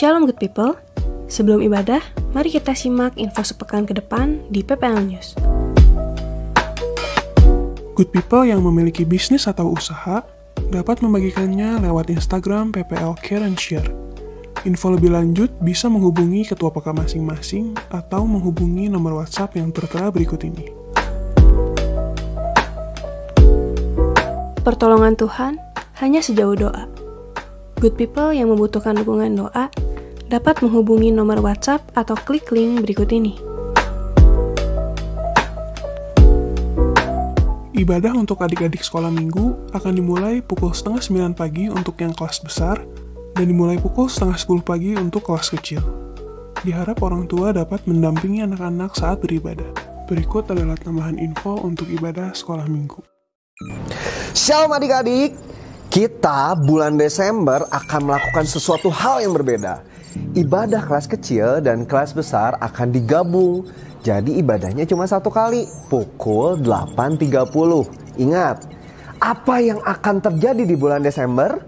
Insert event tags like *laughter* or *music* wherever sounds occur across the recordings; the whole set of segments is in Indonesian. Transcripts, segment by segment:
Shalom good people. Sebelum ibadah, mari kita simak info sepekan ke depan di PPL News. Good people yang memiliki bisnis atau usaha dapat membagikannya lewat Instagram PPL Care and Share. Info lebih lanjut bisa menghubungi ketua PK masing-masing atau menghubungi nomor WhatsApp yang tertera berikut ini. Pertolongan Tuhan hanya sejauh doa. Good people yang membutuhkan dukungan doa dapat menghubungi nomor WhatsApp atau klik link berikut ini. Ibadah untuk adik-adik sekolah minggu akan dimulai pukul setengah sembilan pagi untuk yang kelas besar dan dimulai pukul setengah sepuluh pagi untuk kelas kecil. Diharap orang tua dapat mendampingi anak-anak saat beribadah. Berikut adalah tambahan info untuk ibadah sekolah minggu. Shalom adik-adik, kita bulan Desember akan melakukan sesuatu hal yang berbeda. Ibadah kelas kecil dan kelas besar akan digabung. Jadi ibadahnya cuma satu kali, pukul 8.30. Ingat, apa yang akan terjadi di bulan Desember?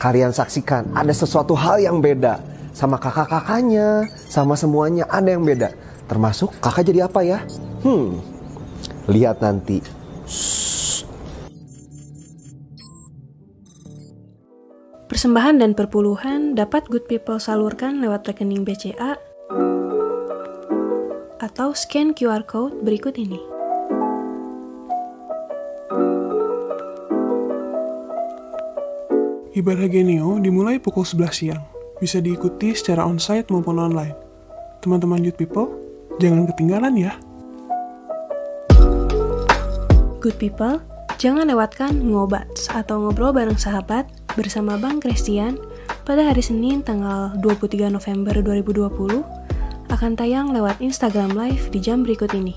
Kalian saksikan, ada sesuatu hal yang beda. Sama kakak-kakaknya, sama semuanya ada yang beda. Termasuk kakak jadi apa ya? Hmm, lihat nanti. Persembahan dan perpuluhan dapat good people salurkan lewat rekening BCA atau scan QR code berikut ini. Ibadah Genio dimulai pukul 11 siang. Bisa diikuti secara onsite maupun online. Teman-teman youth people, jangan ketinggalan ya. Good people, jangan lewatkan ngobats atau ngobrol bareng sahabat bersama Bang Christian pada hari Senin tanggal 23 November 2020 akan tayang lewat Instagram Live di jam berikut ini.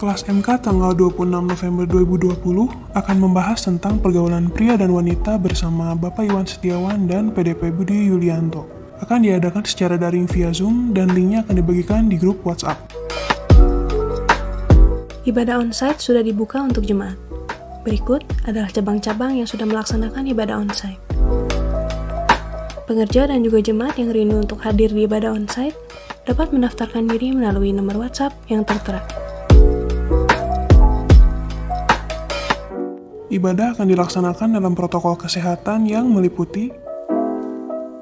Kelas MK tanggal 26 November 2020 akan membahas tentang pergaulan pria dan wanita bersama Bapak Iwan Setiawan dan PDP Budi Yulianto. Akan diadakan secara daring via Zoom dan linknya akan dibagikan di grup WhatsApp. Ibadah onsite sudah dibuka untuk jemaat. Berikut adalah cabang-cabang yang sudah melaksanakan ibadah onsite. Pengerja dan juga jemaat yang rindu untuk hadir di ibadah onsite dapat mendaftarkan diri melalui nomor WhatsApp yang tertera. Ibadah akan dilaksanakan dalam protokol kesehatan yang meliputi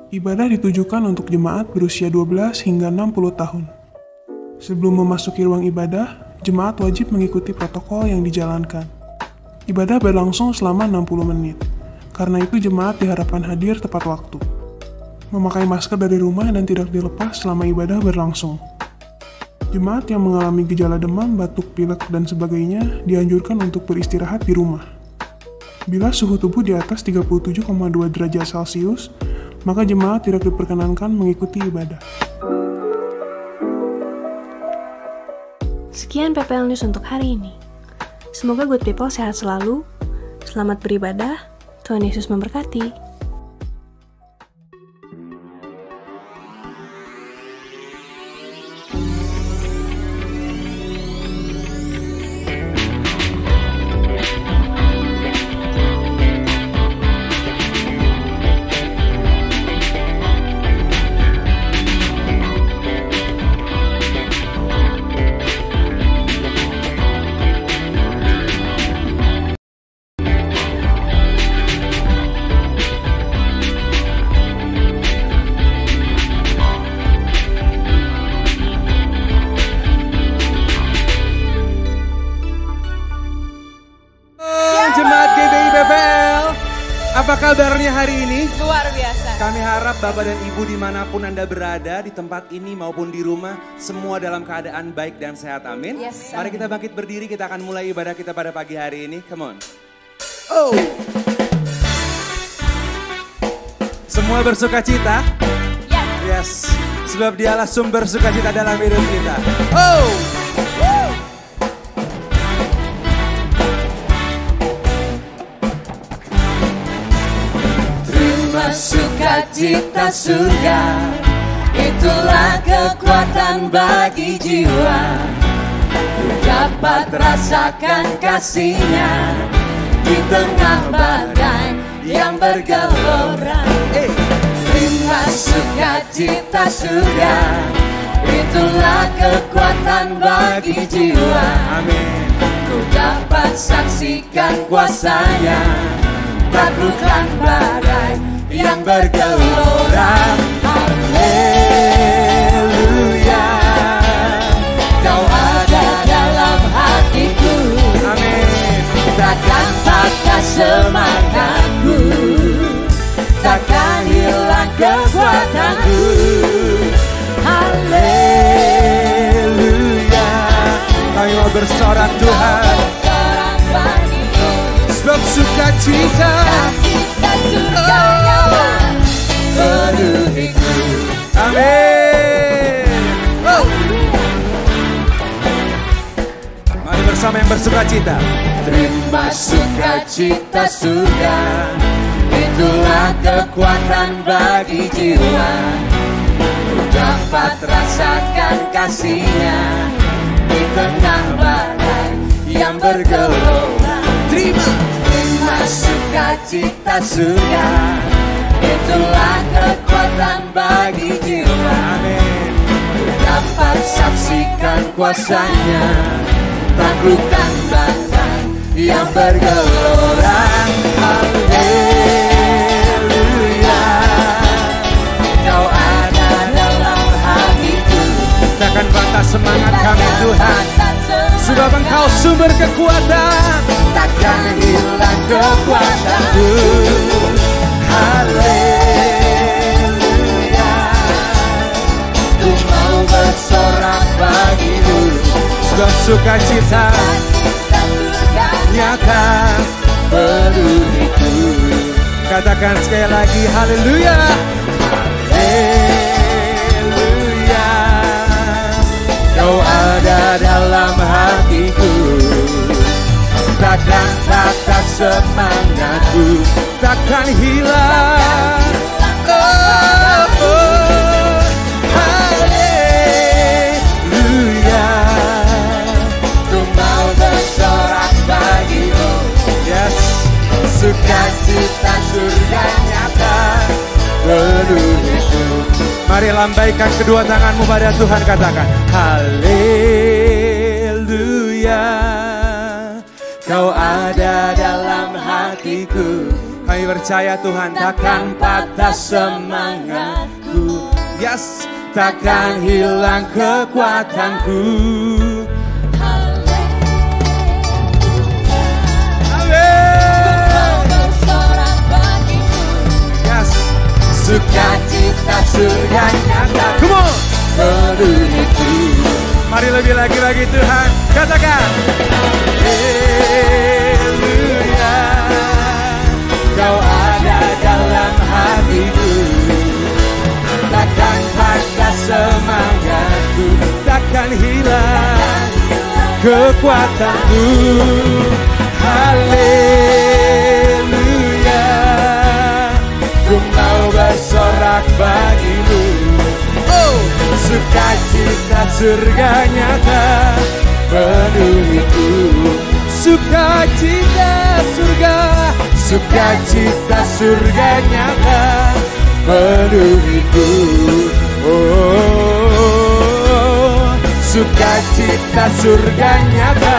Ibadah ditujukan untuk jemaat berusia 12 hingga 60 tahun. Sebelum memasuki ruang ibadah, jemaat wajib mengikuti protokol yang dijalankan. Ibadah berlangsung selama 60 menit. Karena itu jemaat diharapkan hadir tepat waktu. Memakai masker dari rumah dan tidak dilepas selama ibadah berlangsung. Jemaat yang mengalami gejala demam, batuk, pilek, dan sebagainya dianjurkan untuk beristirahat di rumah. Bila suhu tubuh di atas 37,2 derajat Celcius, maka jemaat tidak diperkenankan mengikuti ibadah. Sekian PPL News untuk hari ini. Semoga good people sehat selalu. Selamat beribadah. Tuhan Yesus memberkati. Apa kabarnya hari ini? Luar biasa. Kami harap Bapak dan Ibu di mana pun Anda berada, di tempat ini maupun di rumah, semua dalam keadaan baik dan sehat. Amin. Yes, Mari kita bangkit berdiri, kita akan mulai ibadah kita pada pagi hari ini. Come on. Oh. Semua bersuka cita? Yes. Yes. Sebab dialah sumber sukacita dalam hidup kita. Oh. Sukacita surga. Itulah kekuatan bagi jiwa. Ku dapat rasakan kasihnya Di tengah badai yang bergelora Terima sukacita surga. Itulah kekuatan bagi jiwa. Amin. Ku dapat saksikan kuasanya. Taklukkan badai yang bergelora. Haleluya. Kau ada dalam hatiku. Amin. Takkan patah semangatku. Takkan hilang kekuatanku. Haleluya. Mau bersorak Tuhan. Sebab sukacita. Cita surga nyaman Penuhiku Amin. Oh. Mari bersama yang bersukacita. Terima sukacita surga Itulah kekuatan bagi jiwa Ku dapat rasakan kasihnya Di tengah badai yang bergelora Terima. Terima sukacita surga Itulah kekuatan bagi jiwa. Amin. Dapat saksikan kuasanya. Taklukkan badai yang bergelora. Haleluya. Kau ada dalam hatiku. Takkan patah semangat kami Tuhan. Sebab engkau sumber kekuatan. Takkan hilang kekuatanku Haleluya Ku mau bersorak bagimu Sebab sukacita nyata. penuhiku Katakan sekali lagi haleluya. Haleluya. Kau dalam hatiku Takkan patah semangatku Takkan hilang. Oh, oh. Haleluya. Bersorak bagimu Yes. Sukacita surga nyata Penuhiku Mari lambaikan kedua tanganmu pada Tuhan katakan Haleluya Kau ada dalam hatiku. Kami percaya Tuhan takkan patah semangatku. Yes Takkan hilang kekuatanku. Yes. Sukacita surga nyata Come on Mari lebih lagi lagi Tuhan. Katakan. Haleluya. Kau ada dalam hatiku. Takkan patah semangatku. Takkan hilang kekuatanku. Haleluya. Ku mau bersorak bagimu Oh Sukacita surga nyata. Penuhiku. Sukacita surga. Sukacita surga nyata. Penuhiku. Oh Sukacita surga nyata.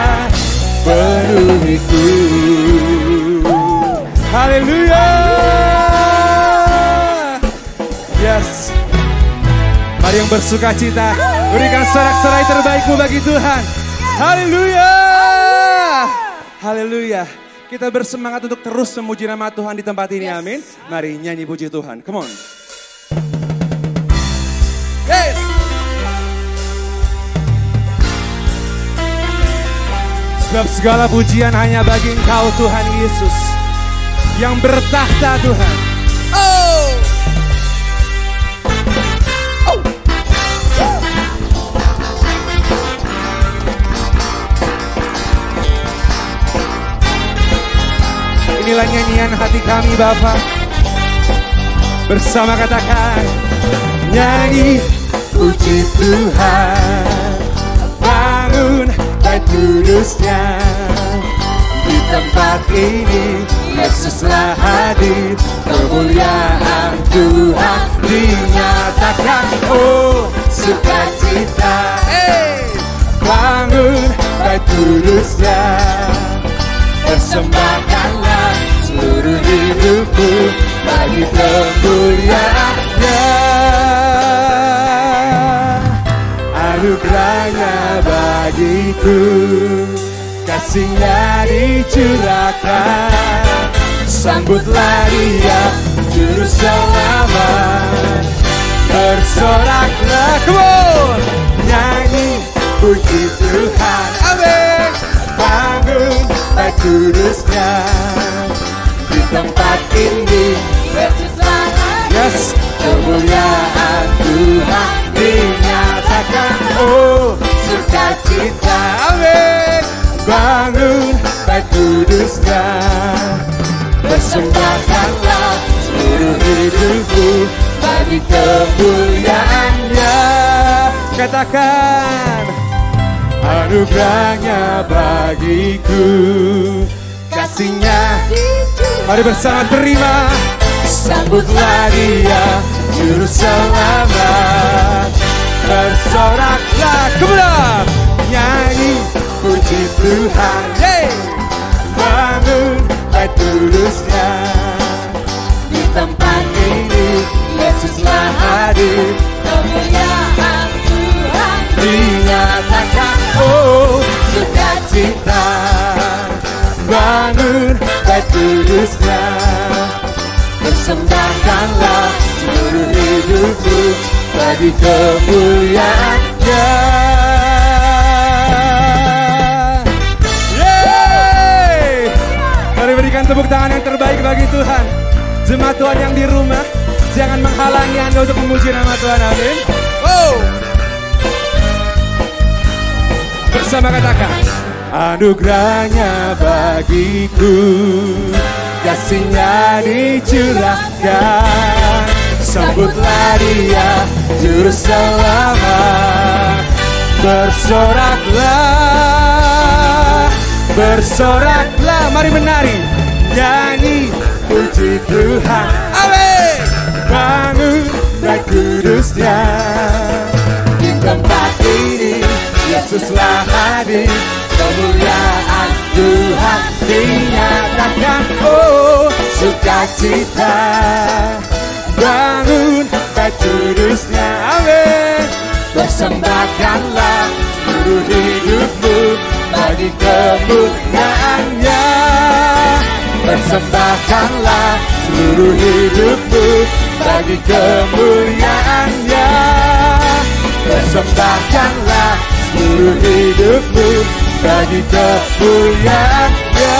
Penuhiku. Haleluya Mari yang bersuka cita Berikan sorak-sorai terbaikmu bagi Tuhan. Haleluya! Haleluya! Kita bersemangat untuk terus memuji nama Tuhan di tempat ini amin. Mari nyanyi puji Tuhan Come on. Hey Sebab segala pujian hanya bagi engkau Tuhan Yesus Yang bertahta Tuhan Inilah nyanyian hati kami Bapa. Bersama katakan Nyanyi puji Tuhan Bangun baik kudusnya Di tempat ini Yesuslah hadir Kemuliaan Tuhan dinyatakan Oh sukacita hey! Bangun baik kudusnya Persembahkanlah seluruh hidupku Bagi kemuliaannya. Anugerahnya bagiku kasihnya dicurahkan. Sambutlah dia juru selamat. Bersoraklah kebun Nyanyi puji Tuhan. Amin. Bangun baik kudusnya Di tempat ini. Yes Kemuliaan Tuhan dinyatakan. Oh sukacita Amin. Bangun baik kudusnya. Persembahkanlah seluruh hidupku bagi kemuliaannya. Katakan anugerahnya bagiku. Kasihnya. Mari bersama terima. Sambutlah dia Juru selamat. Bersoraklah kemudian Nyanyi puji Tuhan! Bangun baik kudusnya Di tempat ini Yesuslah hadir. Kemuliaan Tuhan. Oh sukacita Bangun baik kudusnya Persembahkanlah seluruh hidupku Bagi kemuliaannya Mari berikan tepuk tangan yang terbaik bagi Tuhan. Jemaat Tuhan yang di rumah, jangan menghalangi Anda untuk memuji nama Tuhan. Amin. Oh. Bersama katakan, anugerahnya bagiku, kasihnya dicurahkan. Sambutlah dia, juru selamat, bersoraklah bersoraklah. Mari menari. Nyanyi puji Tuhan. Amin. Bangun baik kudusnya. Di tempat Yesuslah hadir kemuliaan Tuhan dinyatakan. Oh sukacita. Bangun baik kudusnya amin. Persembahkanlah seluruh hidupmu bagi kemuliaannya. Persembahkanlah seluruh hidupmu bagi kemuliaannya. Persembahkanlah seluruh hidupmu bagi kemuliaannya!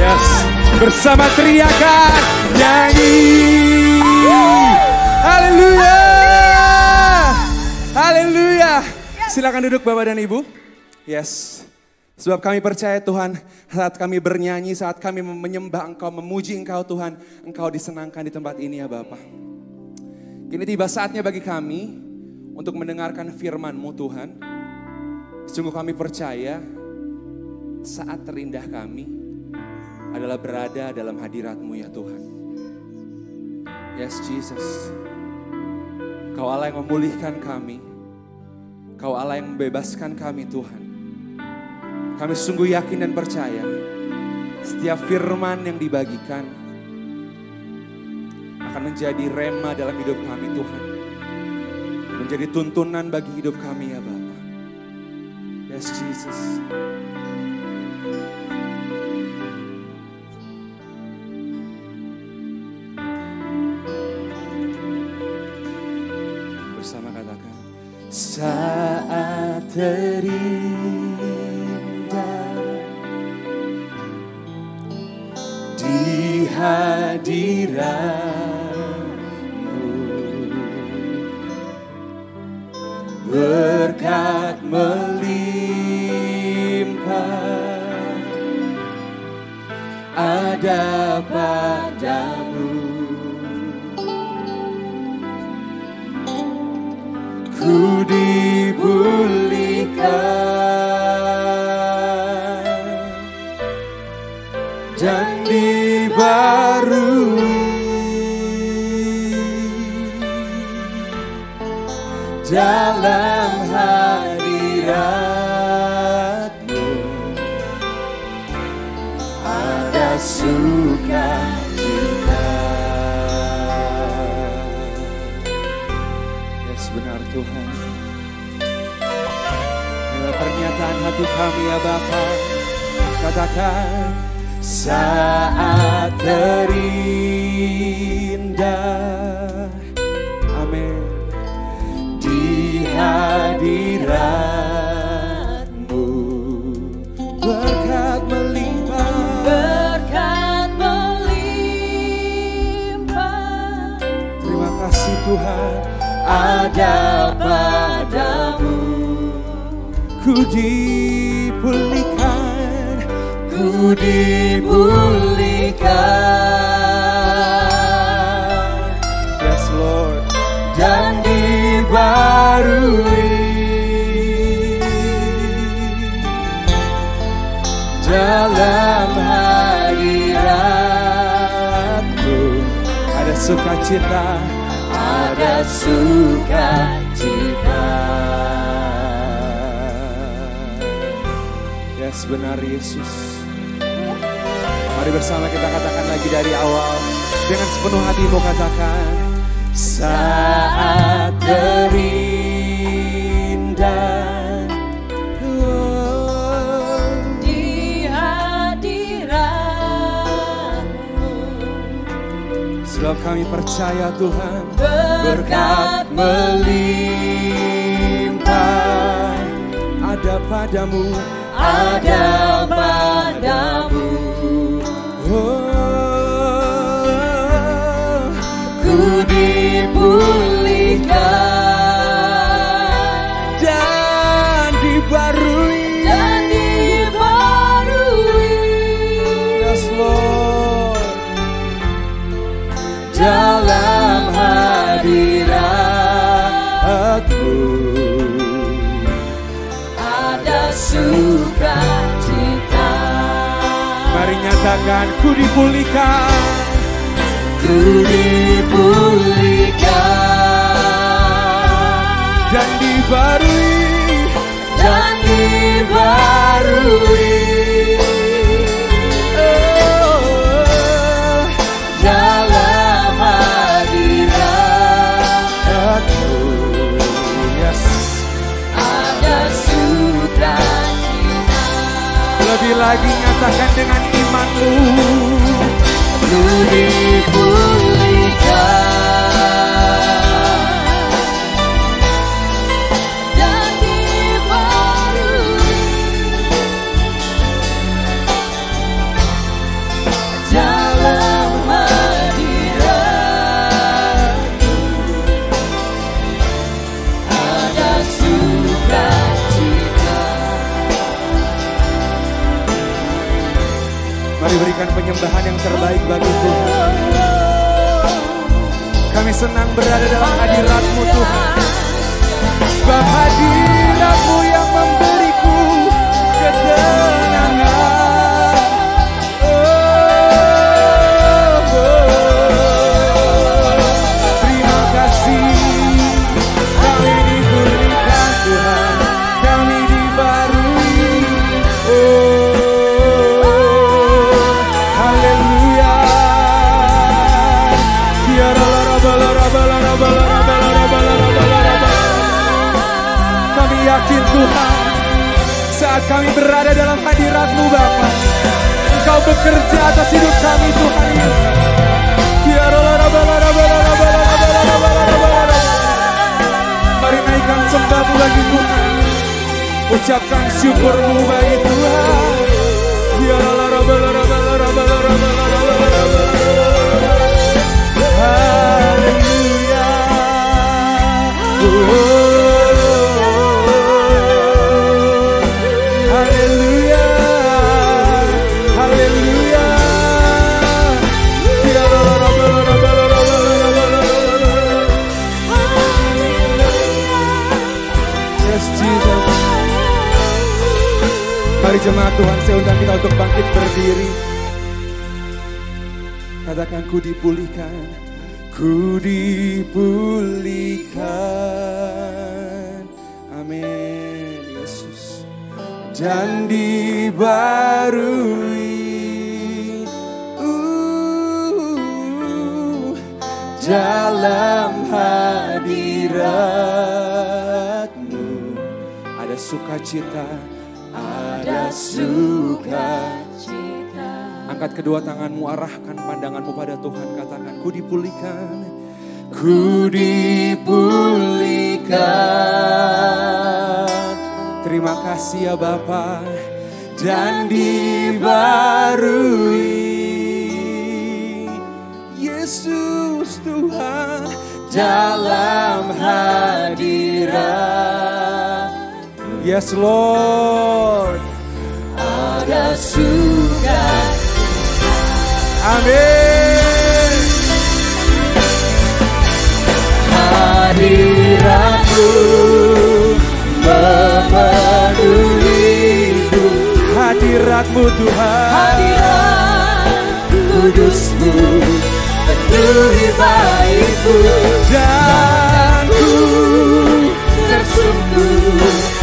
Yes, bersama teriakan nyanyi Haleluya. Haleluya. Silakan duduk Bapak dan Ibu. Yes. Sebab kami percaya Tuhan saat kami bernyanyi, saat kami menyembah Engkau, memuji Engkau Tuhan, Engkau disenangkan di tempat ini ya Bapak. Kini tiba saatnya bagi kami untuk mendengarkan firman-Mu Tuhan. Sungguh kami percaya saat terindah kami adalah berada dalam hadirat-Mu ya Tuhan. Yes Jesus. Kau Allah yang memulihkan kami. Kau Allah yang membebaskan kami Tuhan. Kami sungguh yakin dan percaya setiap firman yang dibagikan akan menjadi rema dalam hidup kami Tuhan. Menjadi tuntunan bagi hidup kami ya Bapa. Yes Jesus. Bersama katakan saat terindah hadiratmu berkat melimpah ada padamu. Ku dipulihkan dan dibarui dalam hadiratmu ada sukacita. Yes benar Tuhan. Inilah pernyataan hati kami ya Bapa. Katakan saat terindah. Amin. Di hadiratmu berkat melimpah. berkat melimpah Terima kasih Tuhan ada padamu ku dipulihkan ku dipulihkan Yes Lord. Dan dibarui. Dalam hadiratmu ada sukacita. Ada sukacita. Yes benar Yesus Mari bersama kita katakan lagi dari awal. Dengan sepenuh hatimu katakan Saat terindah oh, Sebab kami percaya Tuhan berkat melimpah Ada padamu ada padamu dipulihkan Dan dibarui. Dan dibarui. Yes Lord. Dalam hadiratmu ada sukacita. Mari nyatakan ku dipulihkan dipulihkan dan dibarui. Dan dibarui. Oh, dalam hadiratmu Yes. Ada sukacita Lebih lagi nyatakan dengan imanmu ku dipulihkan Mari berikan penyembahan yang terbaik bagi Tuhan. Kami senang berada dalam hadiratmu Tuhan. Sebab Tuhan. Saat kami berada dalam hadiratmu Bapa Engkau bekerja atas hidup kami Tuhan. Mari naikkan sembahmu bagi Tuhan. Ucapkan syukurmu bagi jemaat Tuhan, saya undang kita untuk bangkit berdiri. Katakan ku dipulihkan, ku dipulihkan. Amin, Yesus. Dan dibarui uh, dalam hadiratmu ada sukacita, sukacita. Angkat kedua tanganmu, arahkan pandanganmu pada Tuhan. Katakan, ku dipulihkan. Ku dipulihkan. Terima kasih ya Bapa dan dibarui Yesus Tuhan dalam hadirat. Yes Lord. Ada suka Amin. hadiratmu memenuhiku Hadiratmu Tuhan. hadirat kudusmu penuhi baikku Dan ku tersungguh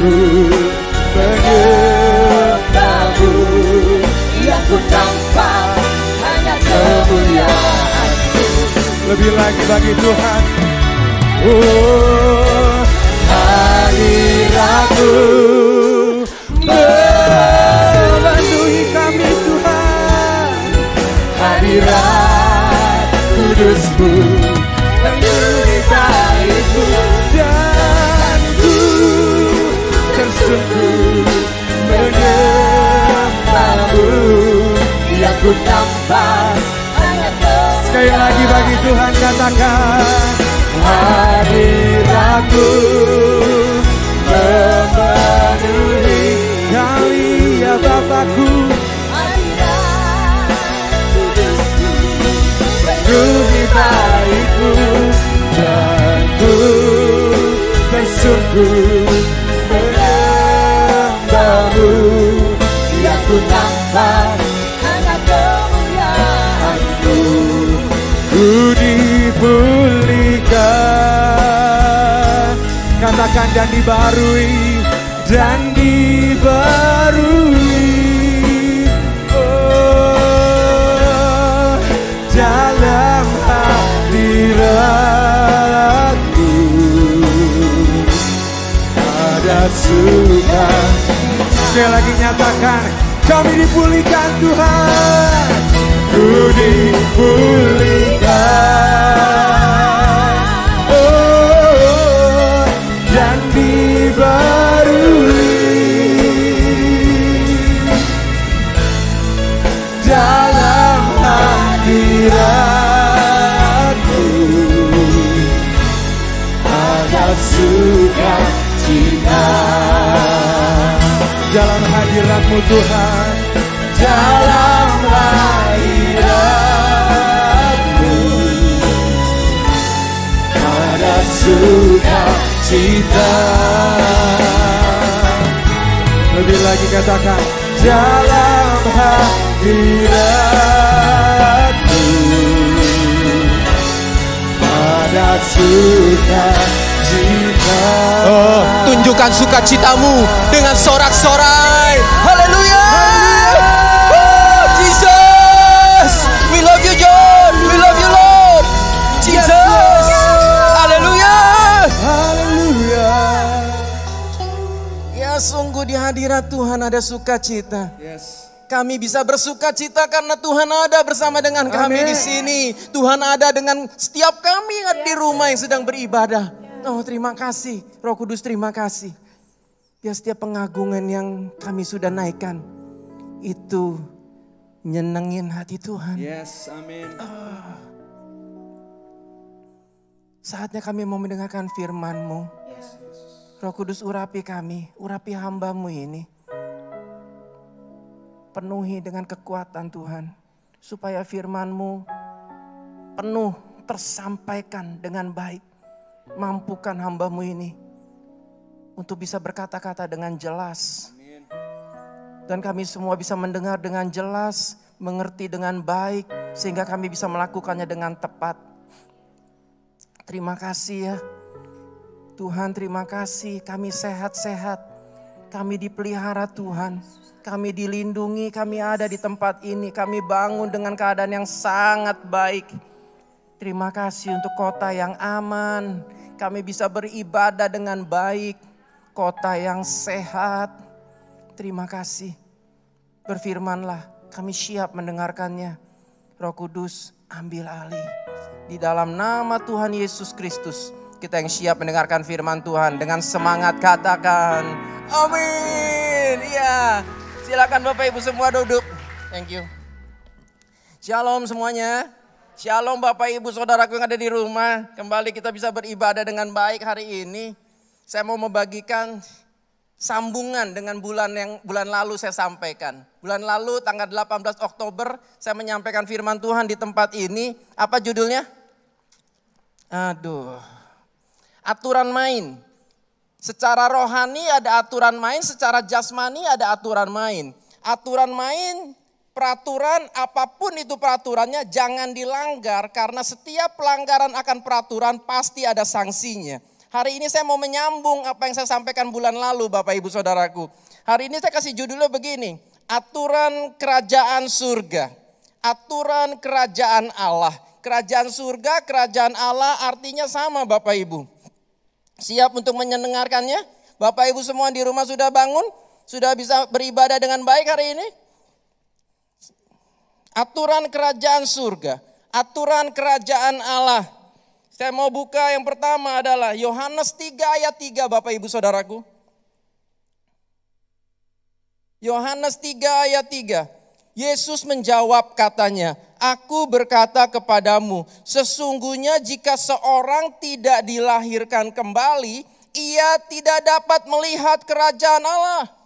tersungguh menyembahmu yang ku hanya kemuliaan Lebih lagi bagi Tuhan. Oh, hadiratmu memenuhi kami Tuhan. hadirat kudusmu Lagi bagi Tuhan katakan hadiratmu memenuhi kami ya Bapakku. Penuhi baikku dan ku tersungguh menyembahmu yang ku nampak Katakan dan dibarui Dan dibarui. Oh Dalam hadiratku Ada suka Sekali lagi nyatakan Kami dipulihkan Tuhan. Ku dipulihkan hadiratmu Tuhan dalam hadiratmu ada sukacita lebih lagi katakan dalam hadiratmu ada sukacita Oh, tunjukkan sukacitamu dengan sorak-sorai. Haleluya. Oh, Jesus. We love you, John. We love you, Lord. Jesus. Haleluya. Haleluya. Ya, sungguh di hadirat Tuhan ada sukacita. Yes. Kami bisa bersuka cita karena Tuhan ada bersama dengan kami di sini. Tuhan ada dengan setiap kami yang ada di rumah yang sedang beribadah. Oh terima kasih, Roh Kudus terima kasih. Ya setiap pengagungan yang kami sudah naikkan, itu nyenengin hati Tuhan. Yes, amin. Saatnya kami mau mendengarkan firman-Mu. Roh Kudus urapi kami, urapi hambamu ini. Penuhi dengan kekuatan Tuhan. Supaya firman-Mu penuh tersampaikan dengan baik. Mampukan hambamu ini untuk bisa berkata-kata dengan jelas. Dan kami semua bisa mendengar dengan jelas, mengerti dengan baik, sehingga kami bisa melakukannya dengan tepat. Terima kasih ya. Tuhan terima kasih kami sehat-sehat. Kami dipelihara Tuhan. Kami dilindungi, kami ada di tempat ini. Kami bangun dengan keadaan yang sangat baik. Terima kasih untuk kota yang aman. Kami bisa beribadah dengan baik. Kota yang sehat. Terima kasih. Berfirmanlah, kami siap mendengarkannya. Roh Kudus, ambil alih. Di dalam nama Tuhan Yesus Kristus, kita yang siap mendengarkan firman Tuhan dengan semangat katakan, amin. Ya, silakan Bapak Ibu semua duduk. Thank you. Shalom semuanya. Shalom Bapak Ibu Saudaraku yang ada di rumah. Kembali kita bisa beribadah dengan baik hari ini. Saya mau membagikan sambungan dengan bulan yang bulan lalu saya sampaikan. Bulan lalu tanggal 18 Oktober saya menyampaikan firman Tuhan di tempat ini. Apa judulnya? Aduh. Aturan main. Secara rohani ada aturan main, secara jasmani ada aturan main. Aturan main, peraturan apa pun itu peraturannya jangan dilanggar karena setiap pelanggaran akan peraturan pasti ada sanksinya. Hari ini saya mau menyambung apa yang saya sampaikan bulan lalu Bapak Ibu Saudaraku. Hari ini saya kasih judulnya begini, aturan kerajaan surga. Aturan kerajaan Allah. Kerajaan surga, kerajaan Allah artinya sama Bapak Ibu. Siap untuk mendengarkannya? Bapak Ibu semua di rumah sudah bangun? Sudah bisa beribadah dengan baik hari ini? Aturan kerajaan surga, aturan kerajaan Allah. Saya mau buka yang pertama adalah Yohanes 3 ayat 3 Bapak Ibu Saudaraku. Yohanes 3 ayat 3. Yesus menjawab katanya, Aku berkata kepadamu, sesungguhnya jika seorang tidak dilahirkan kembali, ia tidak dapat melihat kerajaan Allah.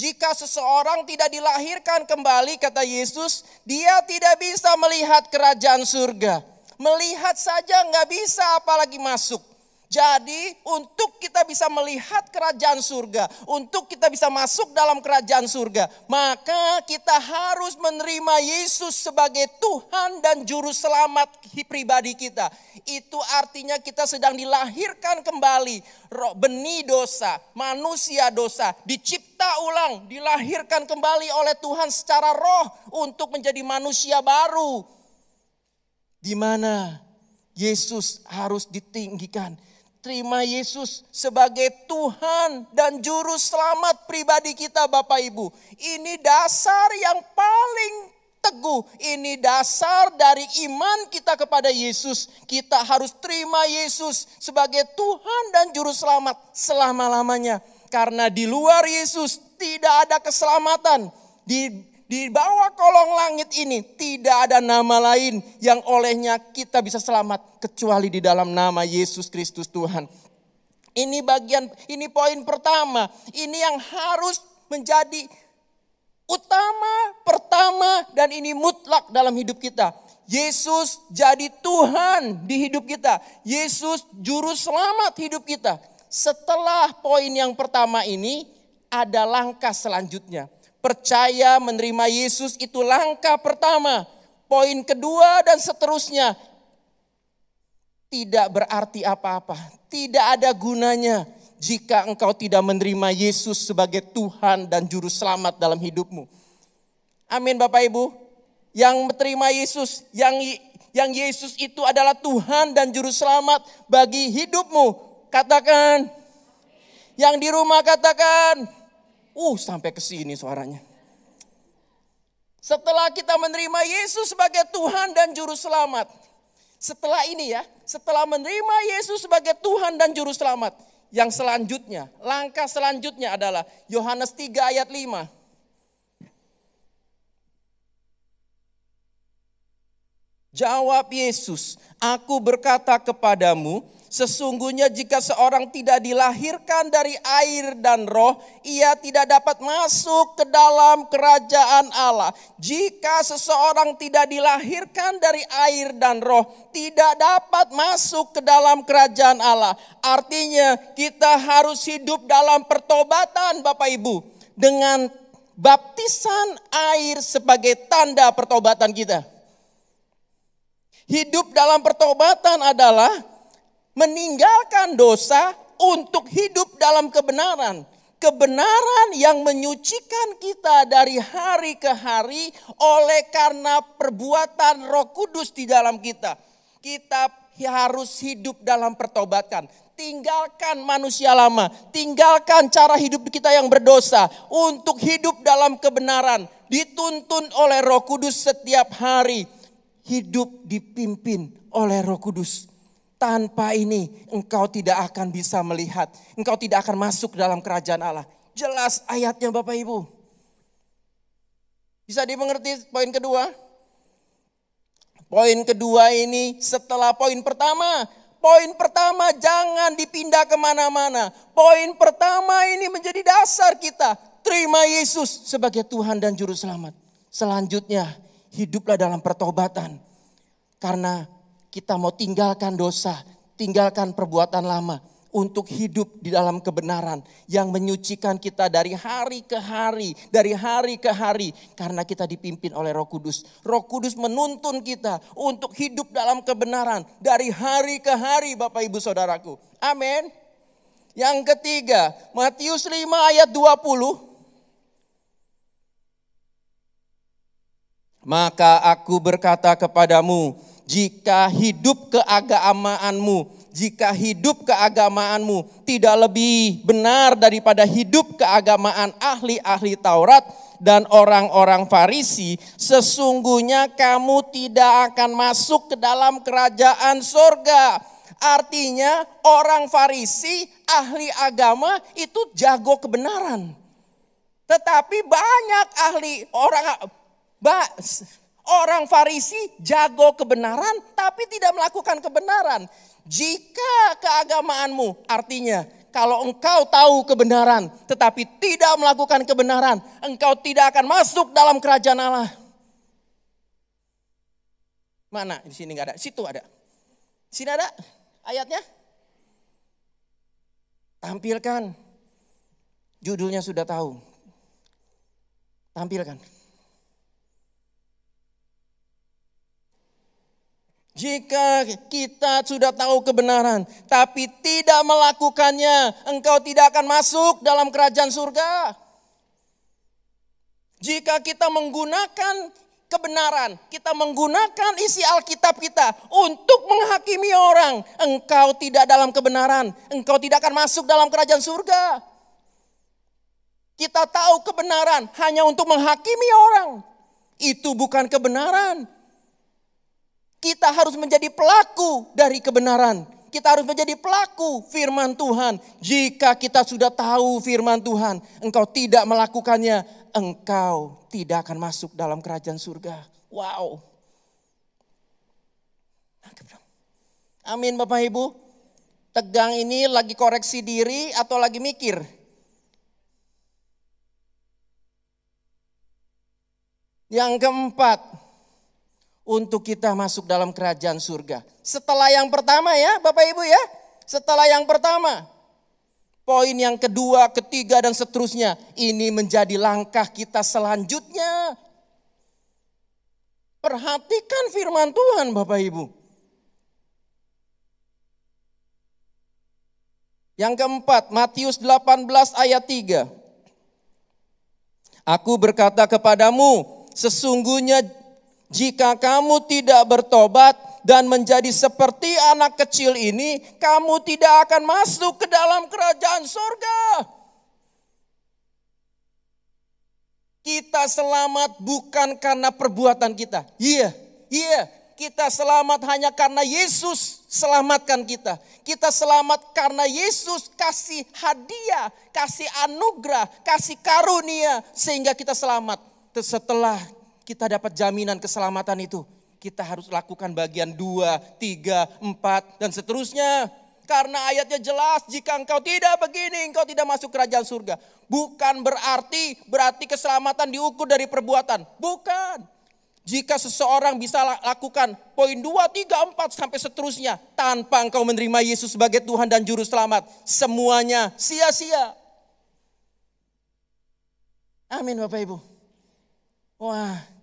Jika seseorang tidak dilahirkan kembali, kata Yesus, dia tidak bisa melihat kerajaan surga. Melihat saja nggak bisa apalagi masuk. Jadi untuk kita bisa melihat kerajaan surga, untuk kita bisa masuk dalam kerajaan surga, maka kita harus menerima Yesus sebagai Tuhan dan Juru Selamat pribadi kita. Itu artinya kita sedang dilahirkan kembali. Roh, benih dosa, manusia dosa, dicipta ulang, dilahirkan kembali oleh Tuhan secara roh untuk menjadi manusia baru. Di mana Yesus harus ditinggikan Terima Yesus sebagai Tuhan dan Juru Selamat pribadi kita Bapak Ibu. Ini dasar yang paling teguh. Ini dasar dari iman kita kepada Yesus. Kita harus terima Yesus sebagai Tuhan dan Juru Selamat selama-lamanya. Karena di luar Yesus tidak ada keselamatan. Di di bawah kolong langit ini tidak ada nama lain yang olehnya kita bisa selamat kecuali di dalam nama Yesus Kristus Tuhan. Ini bagian, ini poin pertama. Ini yang harus menjadi utama, pertama, dan ini mutlak dalam hidup kita. Yesus jadi Tuhan di hidup kita. Yesus juru selamat hidup kita. Setelah poin yang pertama ini, ada langkah selanjutnya Percaya menerima Yesus itu langkah pertama. Poin kedua dan seterusnya. Tidak berarti apa-apa. Tidak ada gunanya jika engkau tidak menerima Yesus sebagai Tuhan dan Juru Selamat dalam hidupmu. Amin Bapak Ibu. Yang menerima Yesus, yang yang Yesus itu adalah Tuhan dan Juru Selamat bagi hidupmu. Katakan. Yang di rumah katakan. Uh, sampai ke sini suaranya. Setelah kita menerima Yesus sebagai Tuhan dan Juru Selamat. Setelah ini ya, setelah menerima Yesus sebagai Tuhan dan Juru Selamat. Yang selanjutnya, langkah selanjutnya adalah Yohanes 3 ayat 5. Jawab Yesus, "Aku berkata kepadamu, sesungguhnya jika seorang tidak dilahirkan dari air dan roh, ia tidak dapat masuk ke dalam kerajaan Allah. Jika seseorang tidak dilahirkan dari air dan roh, tidak dapat masuk ke dalam kerajaan Allah." Artinya, kita harus hidup dalam pertobatan, Bapak Ibu, dengan baptisan air sebagai tanda pertobatan kita. Hidup dalam pertobatan adalah meninggalkan dosa untuk hidup dalam kebenaran. Kebenaran yang menyucikan kita dari hari ke hari oleh karena perbuatan Roh Kudus di dalam kita. Kita harus hidup dalam pertobatan. Tinggalkan manusia lama, tinggalkan cara hidup kita yang berdosa untuk hidup dalam kebenaran. Dituntun oleh Roh Kudus setiap hari hidup dipimpin oleh Roh Kudus. Tanpa ini engkau tidak akan bisa melihat, engkau tidak akan masuk dalam kerajaan Allah. Jelas ayatnya Bapak Ibu. Bisa dimengerti poin kedua? Poin kedua ini setelah poin pertama. Poin pertama jangan dipindah ke mana-mana. Poin pertama ini menjadi dasar kita. Terima Yesus sebagai Tuhan dan Juru Selamat. Selanjutnya hiduplah dalam pertobatan. Karena kita mau tinggalkan dosa, tinggalkan perbuatan lama untuk hidup di dalam kebenaran yang menyucikan kita dari hari ke hari, dari hari ke hari karena kita dipimpin oleh Roh Kudus. Roh Kudus menuntun kita untuk hidup dalam kebenaran dari hari ke hari Bapak Ibu Saudaraku. Amin. Yang ketiga, Matius 5 ayat 20 Maka aku berkata kepadamu, jika hidup keagamaanmu, jika hidup keagamaanmu tidak lebih benar daripada hidup keagamaan ahli-ahli Taurat dan orang-orang Farisi, sesungguhnya kamu tidak akan masuk ke dalam kerajaan surga. Artinya orang Farisi, ahli agama itu jago kebenaran. Tetapi banyak ahli orang orang Farisi jago kebenaran tapi tidak melakukan kebenaran. Jika keagamaanmu artinya kalau engkau tahu kebenaran tetapi tidak melakukan kebenaran, engkau tidak akan masuk dalam kerajaan Allah. Mana? Di sini nggak ada. Situ ada. Sini ada ayatnya. Tampilkan. Judulnya sudah tahu. Tampilkan. Jika kita sudah tahu kebenaran, tapi tidak melakukannya, engkau tidak akan masuk dalam kerajaan surga. Jika kita menggunakan kebenaran, kita menggunakan isi Alkitab kita untuk menghakimi orang, engkau tidak dalam kebenaran, engkau tidak akan masuk dalam kerajaan surga. Kita tahu kebenaran hanya untuk menghakimi orang, itu bukan kebenaran. Kita harus menjadi pelaku dari kebenaran. Kita harus menjadi pelaku firman Tuhan. Jika kita sudah tahu firman Tuhan, engkau tidak melakukannya, engkau tidak akan masuk dalam kerajaan surga. Wow. Amin Bapak Ibu. Tegang ini lagi koreksi diri atau lagi mikir? Yang keempat, untuk kita masuk dalam kerajaan surga. Setelah yang pertama ya Bapak Ibu ya. Setelah yang pertama. Poin yang kedua, ketiga dan seterusnya. Ini menjadi langkah kita selanjutnya. Perhatikan firman Tuhan Bapak Ibu. Yang keempat, Matius 18 ayat 3. Aku berkata kepadamu, sesungguhnya jika kamu tidak bertobat dan menjadi seperti anak kecil ini, kamu tidak akan masuk ke dalam kerajaan surga. Kita selamat bukan karena perbuatan kita. Iya, iya. Kita selamat hanya karena Yesus selamatkan kita. Kita selamat karena Yesus kasih hadiah, kasih anugerah, kasih karunia sehingga kita selamat. Setelah kita dapat jaminan keselamatan itu. kita harus lakukan bagian dua, tiga, empat, dan seterusnya. Karena ayatnya jelas, jika engkau tidak begini, engkau tidak masuk kerajaan surga. Bukan berarti, berarti keselamatan diukur dari perbuatan. Bukan. Jika seseorang bisa lakukan poin 2, 3, 4 sampai seterusnya. Tanpa engkau menerima Yesus sebagai Tuhan dan Juru Selamat. Semuanya sia-sia. Amin Bapak Ibu. Wah.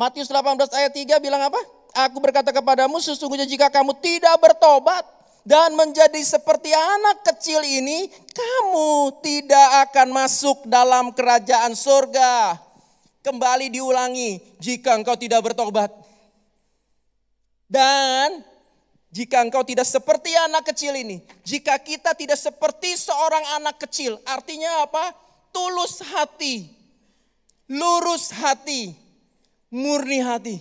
Matius 18 ayat 3 bilang apa? Aku berkata kepadamu sesungguhnya jika kamu tidak bertobat dan menjadi seperti anak kecil ini, kamu tidak akan masuk dalam kerajaan surga. Kembali diulangi, jika engkau tidak bertobat. Dan jika engkau tidak seperti anak kecil ini, jika kita tidak seperti seorang anak kecil, artinya apa? Tulus hati, lurus hati, murni hati.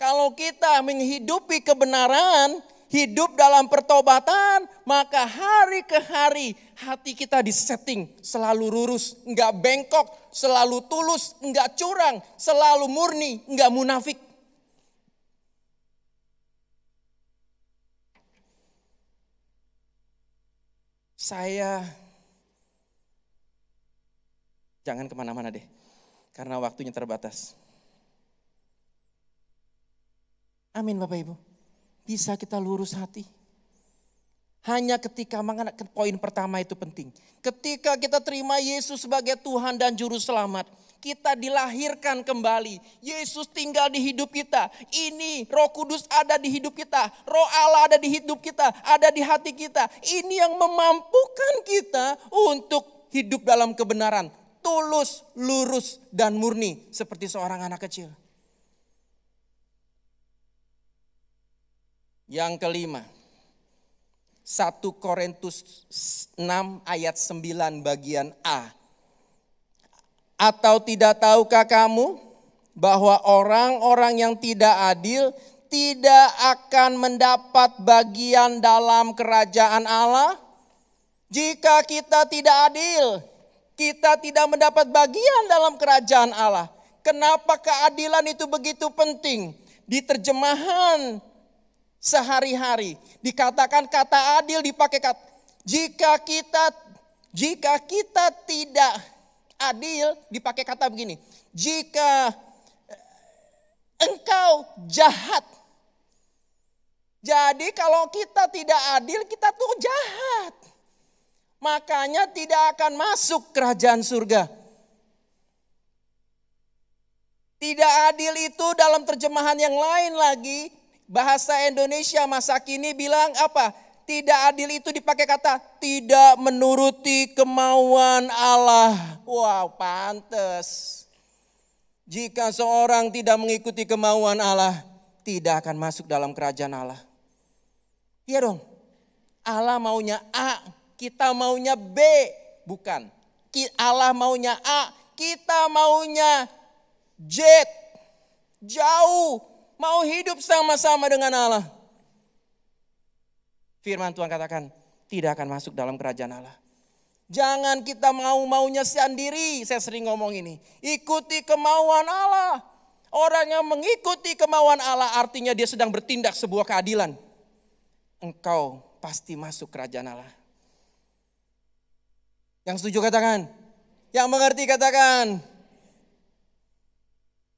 Kalau kita menghidupi kebenaran, hidup dalam pertobatan, maka hari ke hari hati kita disetting selalu lurus, enggak bengkok, selalu tulus, enggak curang, selalu murni, enggak munafik. Saya jangan ke mana-mana deh, karena waktunya terbatas. Amin Bapak Ibu. Bisa kita lurus hati. Hanya ketika mengenai poin pertama itu penting. Ketika kita terima Yesus sebagai Tuhan dan Juru Selamat. Kita dilahirkan kembali. Yesus tinggal di hidup kita. Ini roh kudus ada di hidup kita. Roh Allah ada di hidup kita. Ada di hati kita. Ini yang memampukan kita untuk hidup dalam kebenaran. Tulus, lurus, dan murni. Seperti seorang anak kecil. Yang kelima, 1 Korintus 6 ayat 9 bagian A. Atau tidak tahukah kamu bahwa orang-orang yang tidak adil tidak akan mendapat bagian dalam kerajaan Allah? Jika kita tidak adil, kita tidak mendapat bagian dalam kerajaan Allah. Kenapa keadilan itu begitu penting? Di terjemahan sehari-hari. Dikatakan kata adil dipakai kata jika kita jika kita tidak adil dipakai kata begini. Jika engkau jahat. Jadi kalau kita tidak adil kita tuh jahat. Makanya tidak akan masuk kerajaan surga. Tidak adil itu dalam terjemahan yang lain lagi bahasa Indonesia masa kini bilang apa? Tidak adil itu dipakai kata tidak menuruti kemauan Allah. Wow, pantes. Jika seorang tidak mengikuti kemauan Allah, tidak akan masuk dalam kerajaan Allah. Iya dong. Allah maunya A, kita maunya B. Bukan. Allah maunya A, kita maunya Z. Jauh mau hidup sama-sama dengan Allah. Firman Tuhan katakan, tidak akan masuk dalam kerajaan Allah. Jangan kita mau-maunya sendiri, saya sering ngomong ini. Ikuti kemauan Allah. Orang yang mengikuti kemauan Allah artinya dia sedang bertindak sebuah keadilan. Engkau pasti masuk kerajaan Allah. Yang setuju katakan. Yang mengerti katakan.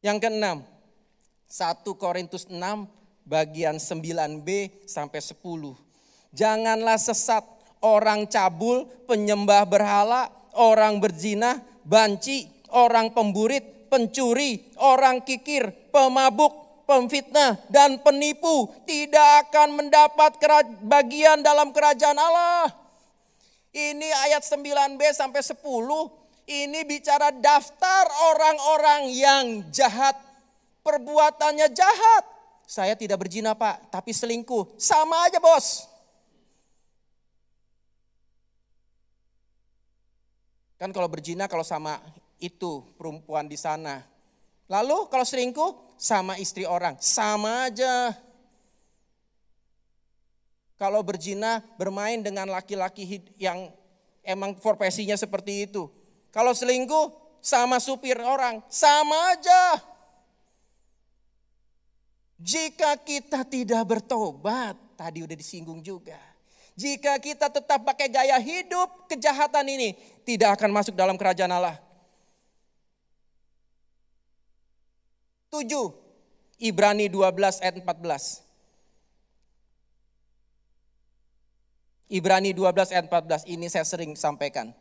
Yang keenam, 1 Korintus 6 bagian 9b sampai 10. Janganlah sesat orang cabul, penyembah berhala, orang berzina, banci, orang pemburit, pencuri, orang kikir, pemabuk, pemfitnah, dan penipu tidak akan mendapat bagian dalam kerajaan Allah. Ini ayat 9b sampai 10. Ini bicara daftar orang-orang yang jahat perbuatannya jahat. Saya tidak berzina pak, tapi selingkuh. Sama aja bos. Kan kalau berzina kalau sama itu perempuan di sana. Lalu kalau selingkuh sama istri orang, sama aja. Kalau berzina bermain dengan laki-laki yang emang profesinya seperti itu. Kalau selingkuh sama supir orang, sama aja. Jika kita tidak bertobat, tadi udah disinggung juga. Jika kita tetap pakai gaya hidup kejahatan ini, tidak akan masuk dalam kerajaan Allah. Tujuh, Ibrani 12 ayat 14. Ibrani 12 ayat 14 ini saya sering sampaikan.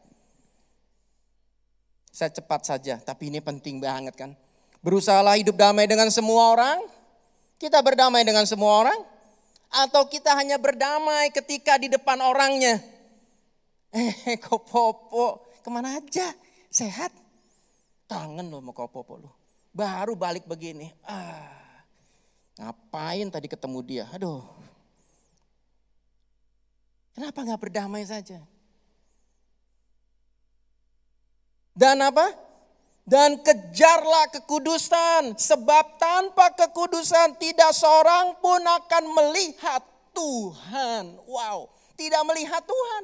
Saya cepat saja, tapi ini penting banget kan. Berusahalah hidup damai dengan semua orang. Kita berdamai dengan semua orang. Atau kita hanya berdamai ketika di depan orangnya. Eh, *laughs* kok popo, ke mana aja? Sehat? Kangen loh mau kau popo lu. Baru balik begini. Ah, ngapain tadi ketemu dia? Aduh, Kenapa nggak berdamai saja? Dan apa? Dan kejarlah kekudusan, sebab tanpa kekudusan tidak seorang pun akan melihat Tuhan. Wow, tidak melihat Tuhan.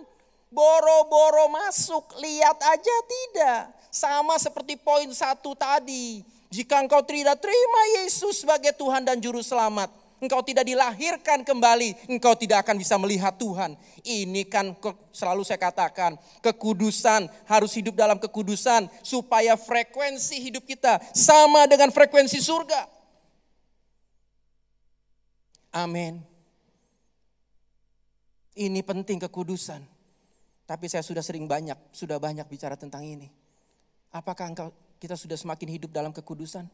Boro-boro masuk, lihat aja tidak. Sama seperti poin satu tadi. Jika engkau tidak terima Yesus sebagai Tuhan dan Juru Selamat, engkau tidak dilahirkan kembali, engkau tidak akan bisa melihat Tuhan. Ini kan selalu saya katakan, kekudusan harus hidup dalam kekudusan supaya frekuensi hidup kita sama dengan frekuensi surga. Amin. Ini penting kekudusan. Tapi saya sudah sering banyak, sudah banyak bicara tentang ini. Apakah engkau kita sudah semakin hidup dalam kekudusan?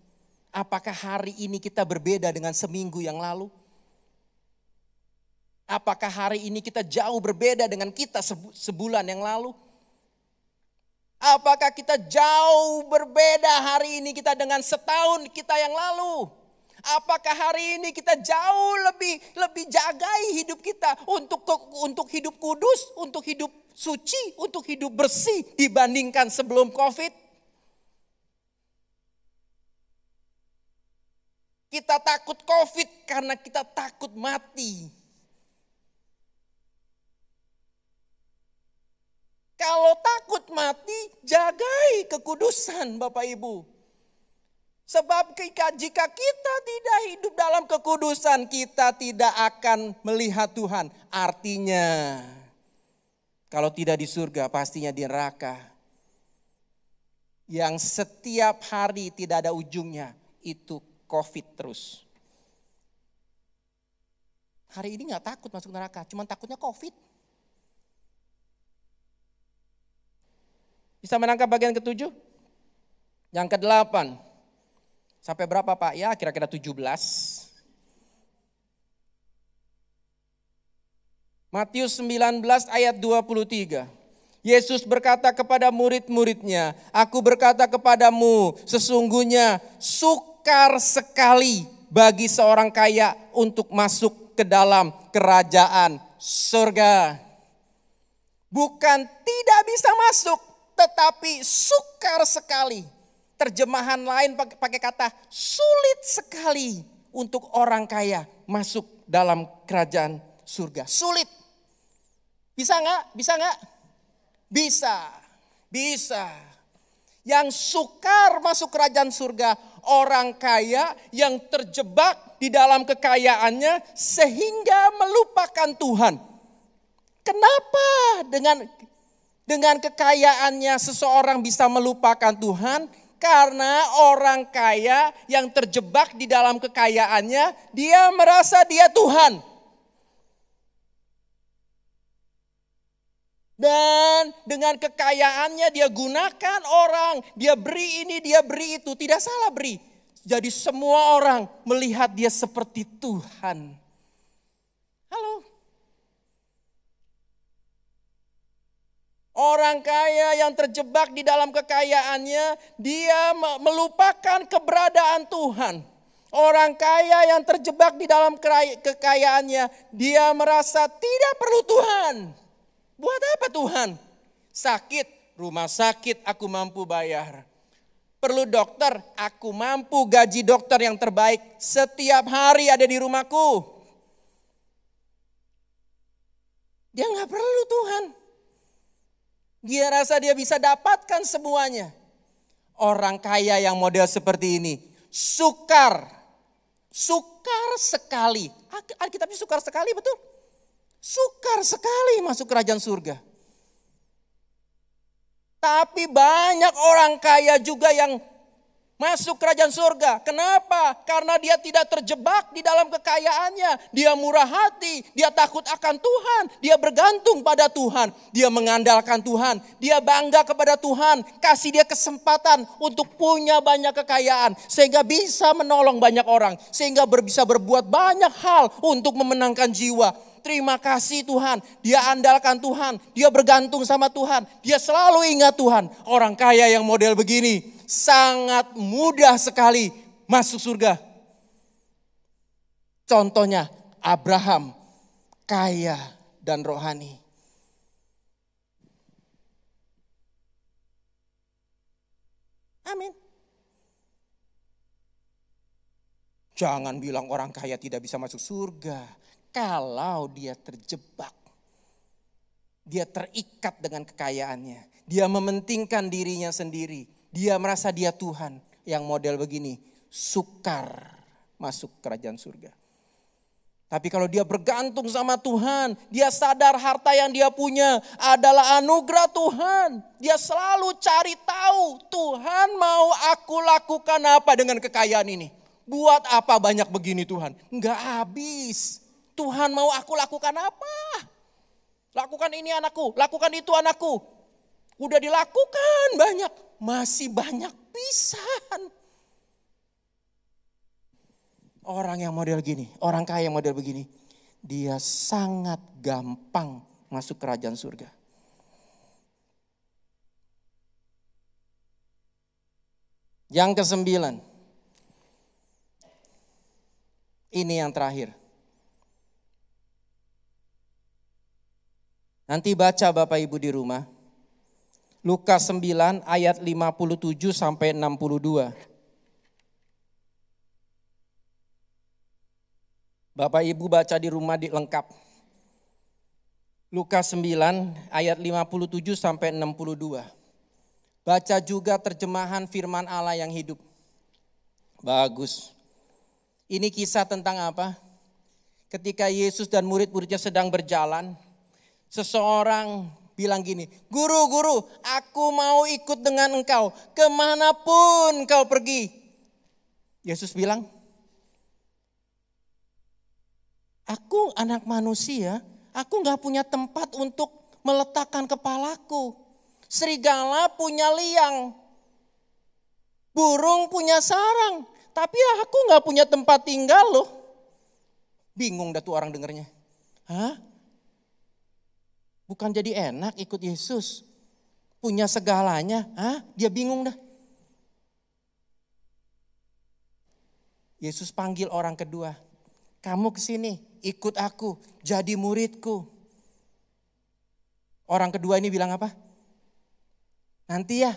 Apakah hari ini kita berbeda dengan seminggu yang lalu? Apakah hari ini kita jauh berbeda dengan kita sebulan yang lalu? Apakah kita jauh berbeda hari ini kita dengan setahun kita yang lalu? Apakah hari ini kita jauh lebih lebih jagai hidup kita untuk untuk hidup kudus, untuk hidup suci, untuk hidup bersih dibandingkan sebelum Covid? Kita takut COVID karena kita takut mati. Kalau takut mati, jagai kekudusan Bapak Ibu. Sebab jika kita tidak hidup dalam kekudusan, kita tidak akan melihat Tuhan. Artinya, kalau tidak di surga, pastinya di neraka. Yang setiap hari tidak ada ujungnya, itu COVID terus. Hari ini nggak takut masuk neraka, cuma takutnya COVID. Bisa menangkap bagian ketujuh? Yang kedelapan. Sampai berapa Pak? Ya kira-kira 17. Matius 19 ayat 23. Yesus berkata kepada murid-muridnya, Aku berkata kepadamu, sesungguhnya suka sukar sekali bagi seorang kaya untuk masuk ke dalam kerajaan surga. Bukan tidak bisa masuk, tetapi sukar sekali. Terjemahan lain pakai kata sulit sekali untuk orang kaya masuk dalam kerajaan surga. Sulit. Bisa nggak? Bisa nggak? Bisa. Bisa. Yang sukar masuk kerajaan surga orang kaya yang terjebak di dalam kekayaannya sehingga melupakan Tuhan. Kenapa dengan dengan kekayaannya seseorang bisa melupakan Tuhan? Karena orang kaya yang terjebak di dalam kekayaannya, dia merasa dia Tuhan. Dan dengan kekayaannya dia gunakan orang, dia beri ini, dia beri itu. Tidak salah beri. Jadi semua orang melihat dia seperti Tuhan. Halo. Orang kaya yang terjebak di dalam kekayaannya, dia melupakan keberadaan Tuhan. Orang kaya yang terjebak di dalam kekayaannya, dia merasa tidak perlu Tuhan. Buat apa Tuhan? Sakit, rumah sakit aku mampu bayar. Perlu dokter, aku mampu gaji dokter yang terbaik setiap hari ada di rumahku. Dia nggak perlu Tuhan. Dia rasa dia bisa dapatkan semuanya. orang kaya yang model seperti ini. Sukar. Sukar sekali. Alkitabnya sukar sekali betul. Sukar sekali masuk kerajaan surga. Tapi banyak orang kaya juga yang masuk kerajaan surga. Kenapa? Karena dia tidak terjebak di dalam kekayaannya. Dia murah hati, dia takut akan Tuhan, dia bergantung pada Tuhan, dia mengandalkan Tuhan, dia bangga kepada Tuhan, kasih dia kesempatan untuk punya banyak kekayaan sehingga bisa menolong banyak orang, sehingga bisa berbuat banyak hal untuk memenangkan jiwa. Terima kasih Tuhan. Dia andalkan Tuhan. Dia bergantung sama Tuhan. Dia selalu ingat Tuhan. Orang kaya yang model begini sangat mudah sekali masuk surga. Contohnya Abraham kaya dan rohani. Amin. Jangan bilang orang kaya tidak bisa masuk surga kalau dia terjebak, dia terikat dengan kekayaannya, dia mementingkan dirinya sendiri, dia merasa dia Tuhan yang model begini, sukar masuk kerajaan surga. Tapi kalau dia bergantung sama Tuhan, dia sadar harta yang dia punya adalah anugerah Tuhan. Dia selalu cari tahu Tuhan mau aku lakukan apa dengan kekayaan ini. Buat apa banyak begini Tuhan? Enggak habis. Tuhan mau aku lakukan apa? Lakukan ini anakku, lakukan itu anakku. Udah dilakukan banyak, masih banyak pisan. Orang yang model gini, orang kaya yang model begini, dia sangat gampang masuk kerajaan surga. Yang kesembilan, ini yang terakhir. Nanti baca Bapak Ibu di rumah. Lukas 9 ayat 57 sampai 62. Bapak Ibu baca di rumah di lengkap. Lukas 9 ayat 57 sampai 62. Baca juga terjemahan firman Allah yang hidup. Bagus. Ini kisah tentang apa? Ketika Yesus dan murid-muridnya sedang berjalan, Seseorang bilang gini, guru, guru, aku mau ikut dengan engkau ke mana pun kau pergi. Yesus bilang, aku anak manusia, aku nggak punya tempat untuk meletakkan kepalaku. Serigala punya liang, burung punya sarang, tapi aku nggak punya tempat tinggal loh. Bingung dah tuh orang dengernya. Hah? Bukan jadi enak ikut Yesus. Punya segalanya. Hah? Dia bingung dah. Yesus panggil orang kedua. Kamu ke sini, ikut aku, jadi muridku. Orang kedua ini bilang apa? Nanti ya,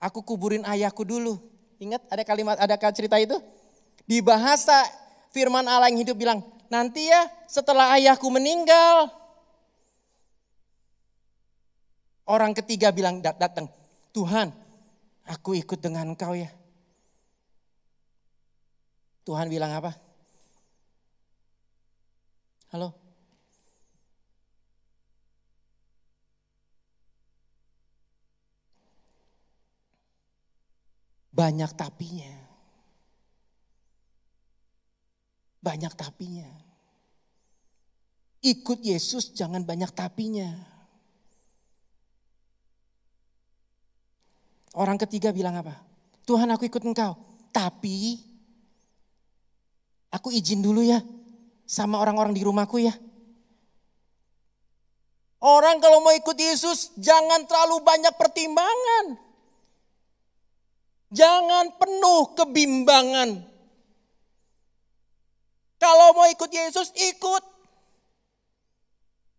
aku kuburin ayahku dulu. Ingat ada kalimat, ada cerita itu? Di bahasa firman Allah yang hidup bilang, nanti ya setelah ayahku meninggal, Orang ketiga bilang datang, Tuhan aku ikut dengan engkau ya. Tuhan bilang apa? Halo? Banyak tapinya. Banyak tapinya. Ikut Yesus jangan banyak tapinya. Orang ketiga bilang apa? Tuhan aku ikut engkau. Tapi aku izin dulu ya sama orang-orang di rumahku ya. Orang kalau mau ikut Yesus jangan terlalu banyak pertimbangan. Jangan penuh kebimbangan. Kalau mau ikut Yesus ikut.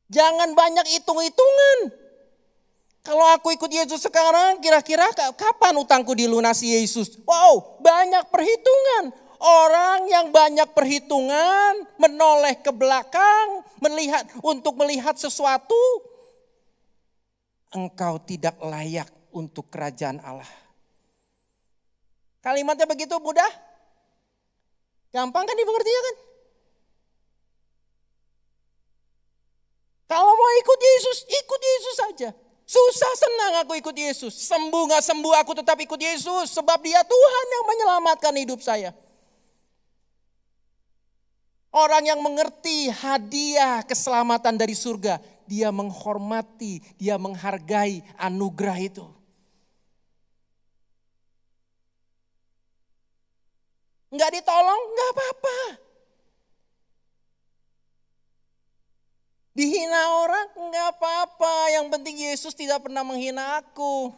Jangan banyak hitung-hitungan. Kalau aku ikut Yesus sekarang, kira-kira kapan utangku dilunasi Yesus? Wow, banyak perhitungan. Orang yang banyak perhitungan, menoleh ke belakang, melihat untuk melihat sesuatu, engkau tidak layak untuk kerajaan Allah. Kalimatnya begitu mudah? Gampang kan dimengertinya kan? Kalau mau ikut Yesus, ikut Yesus saja. Susah senang aku ikut Yesus. Sembuh gak sembuh aku tetap ikut Yesus. Sebab dia Tuhan yang menyelamatkan hidup saya. Orang yang mengerti hadiah keselamatan dari surga. Dia menghormati, dia menghargai anugerah itu. Enggak ditolong, enggak apa-apa. Dihina orang, enggak apa-apa. Yang penting Yesus tidak pernah menghina aku.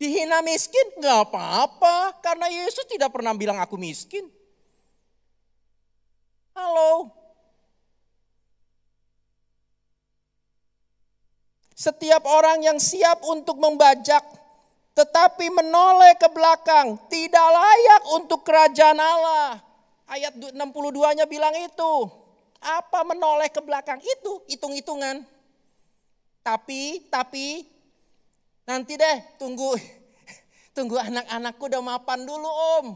Dihina miskin, enggak apa-apa. Karena Yesus tidak pernah bilang aku miskin. Halo. Setiap orang yang siap untuk membajak tetapi menoleh ke belakang, tidak layak untuk kerajaan Allah. Ayat 62-nya bilang itu. Apa menoleh ke belakang? Itu hitung-hitungan. Tapi, tapi, nanti deh tunggu, *laughs* tunggu anak-anakku udah mapan dulu om.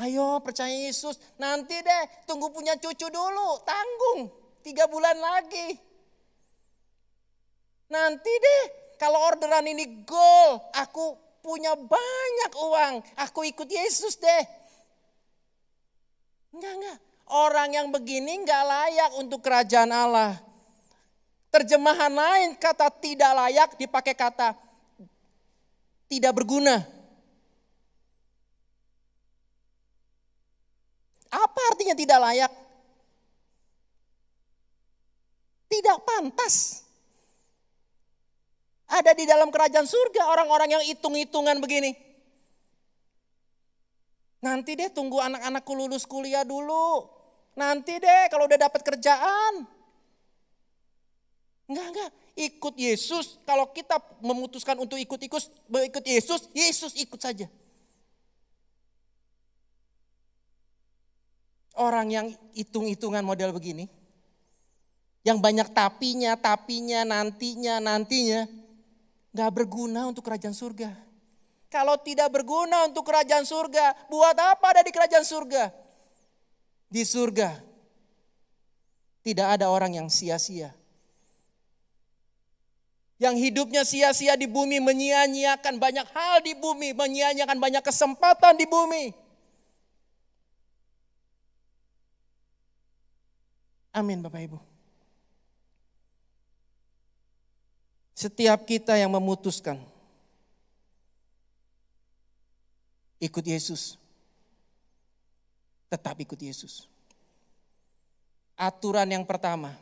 Ayo percaya Yesus, nanti deh tunggu punya cucu dulu, tanggung. Tiga bulan lagi. Nanti deh kalau orderan ini goal, aku punya banyak uang, aku ikut Yesus deh. Enggak, enggak. Orang yang begini enggak layak untuk kerajaan Allah. Terjemahan lain kata tidak layak dipakai kata tidak berguna. Apa artinya tidak layak? Tidak pantas ada di dalam kerajaan surga orang-orang yang hitung-hitungan begini. Nanti deh tunggu anak-anakku lulus kuliah dulu. Nanti deh kalau udah dapat kerjaan. Enggak, enggak. Ikut Yesus. Kalau kita memutuskan untuk ikut-ikut ikut Yesus, Yesus ikut saja. Orang yang hitung-hitungan model begini. Yang banyak tapinya, tapinya, nantinya, nantinya Gak berguna untuk kerajaan surga. Kalau tidak berguna untuk kerajaan surga, buat apa ada di kerajaan surga? Di surga tidak ada orang yang sia-sia. Yang hidupnya sia-sia di bumi menyia-nyiakan banyak hal di bumi, menyia-nyiakan banyak kesempatan di bumi. Amin Bapak Ibu. Setiap kita yang memutuskan ikut Yesus, tetap ikut Yesus. Aturan yang pertama,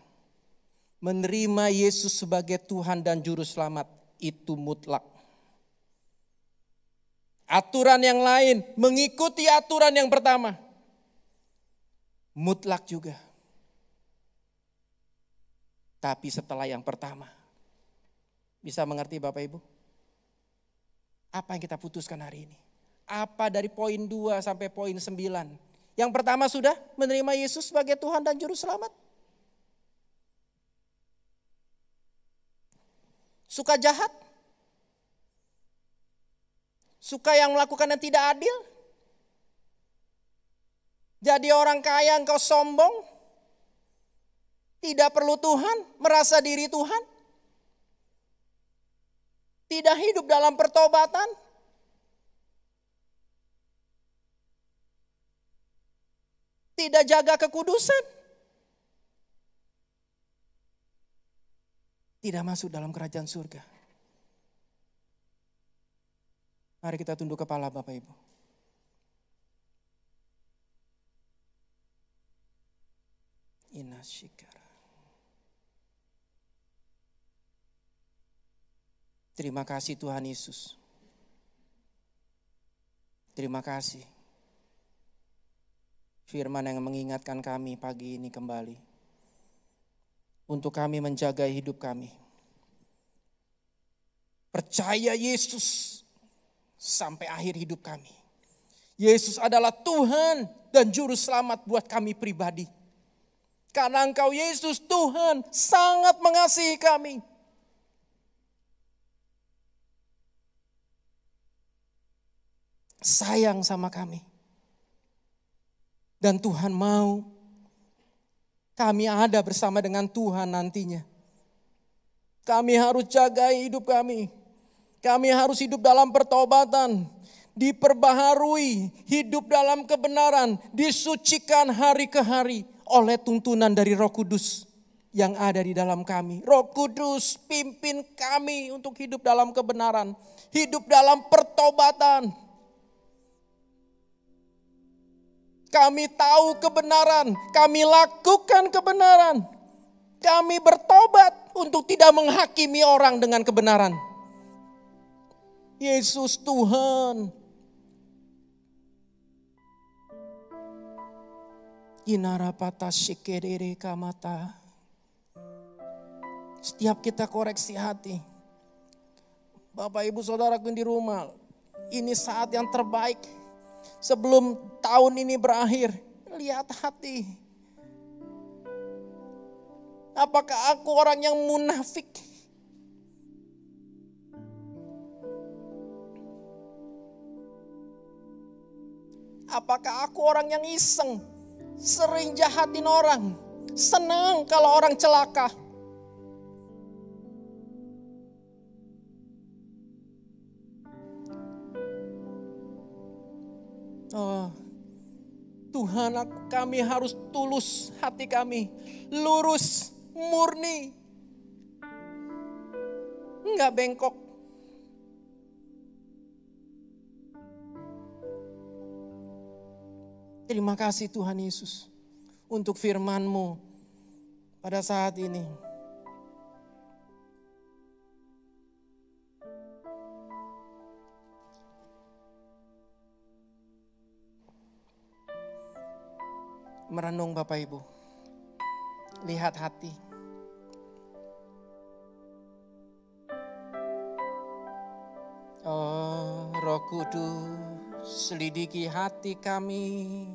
menerima Yesus sebagai Tuhan dan Juru Selamat itu mutlak. Aturan yang lain mengikuti aturan yang pertama, mutlak juga. Tapi setelah yang pertama, bisa mengerti Bapak Ibu? Apa yang kita putuskan hari ini? Apa dari poin 2 sampai poin 9? Yang pertama sudah menerima Yesus sebagai Tuhan dan Juru Selamat. Suka jahat? Suka yang melakukan yang tidak adil? Jadi orang kaya engkau sombong? Tidak perlu Tuhan, merasa diri Tuhan? tidak hidup dalam pertobatan, tidak jaga kekudusan, tidak masuk dalam kerajaan surga. Mari kita tunduk kepala Bapak Ibu. Terima kasih Tuhan Yesus. Terima kasih firman yang mengingatkan kami pagi ini kembali. Untuk kami menjaga hidup kami. Percaya Yesus sampai akhir hidup kami. Yesus adalah Tuhan dan Juru Selamat buat kami pribadi. Karena Engkau Yesus Tuhan sangat mengasihi kami. Sayang sama kami. Dan Tuhan mau kami ada bersama dengan Tuhan nantinya. Kami harus jaga hidup kami. Kami harus hidup dalam pertobatan, diperbaharui, hidup dalam kebenaran, disucikan hari ke hari oleh tuntunan dari Roh Kudus yang ada di dalam kami. Roh Kudus pimpin kami untuk hidup dalam kebenaran, hidup dalam pertobatan. Kami tahu kebenaran, kami lakukan kebenaran. Kami bertobat untuk tidak menghakimi orang dengan kebenaran. Yesus Tuhan. Inarapata shikerere kamata. Setiap kita koreksi hati. Bapak ibu saudaraku di rumah. Ini saat yang terbaik. Sebelum tahun ini berakhir. Lihat hati. Apakah aku orang yang munafik? Apakah aku orang yang iseng, sering jahatin orang, senang kalau orang celaka? Oh, Tuhan kami harus tulus hati kami, lurus, murni. Enggak bengkok. Terima kasih Tuhan Yesus untuk firman-Mu pada saat ini. Merenung Bapak Ibu. Lihat hati. Oh, Roh Kudus, selidiki hati kami.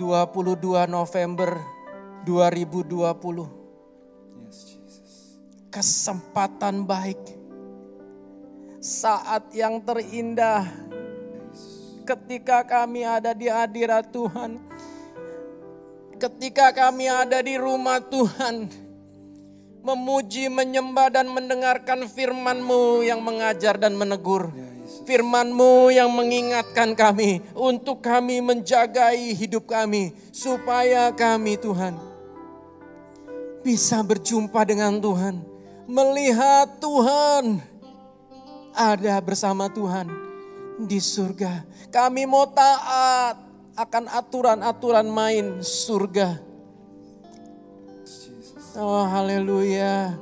22 November 2020. Kesempatan baik. Saat yang terindah ketika kami ada di hadirat Tuhan. Ketika kami ada di rumah Tuhan memuji, menyembah dan mendengarkan firman-Mu yang mengajar dan menegur. Firman-Mu yang mengingatkan kami untuk kami menjagai hidup kami supaya kami Tuhan bisa berjumpa dengan Tuhan, melihat Tuhan ada bersama Tuhan di surga. Kami mau taat akan aturan-aturan main surga. Oh haleluya.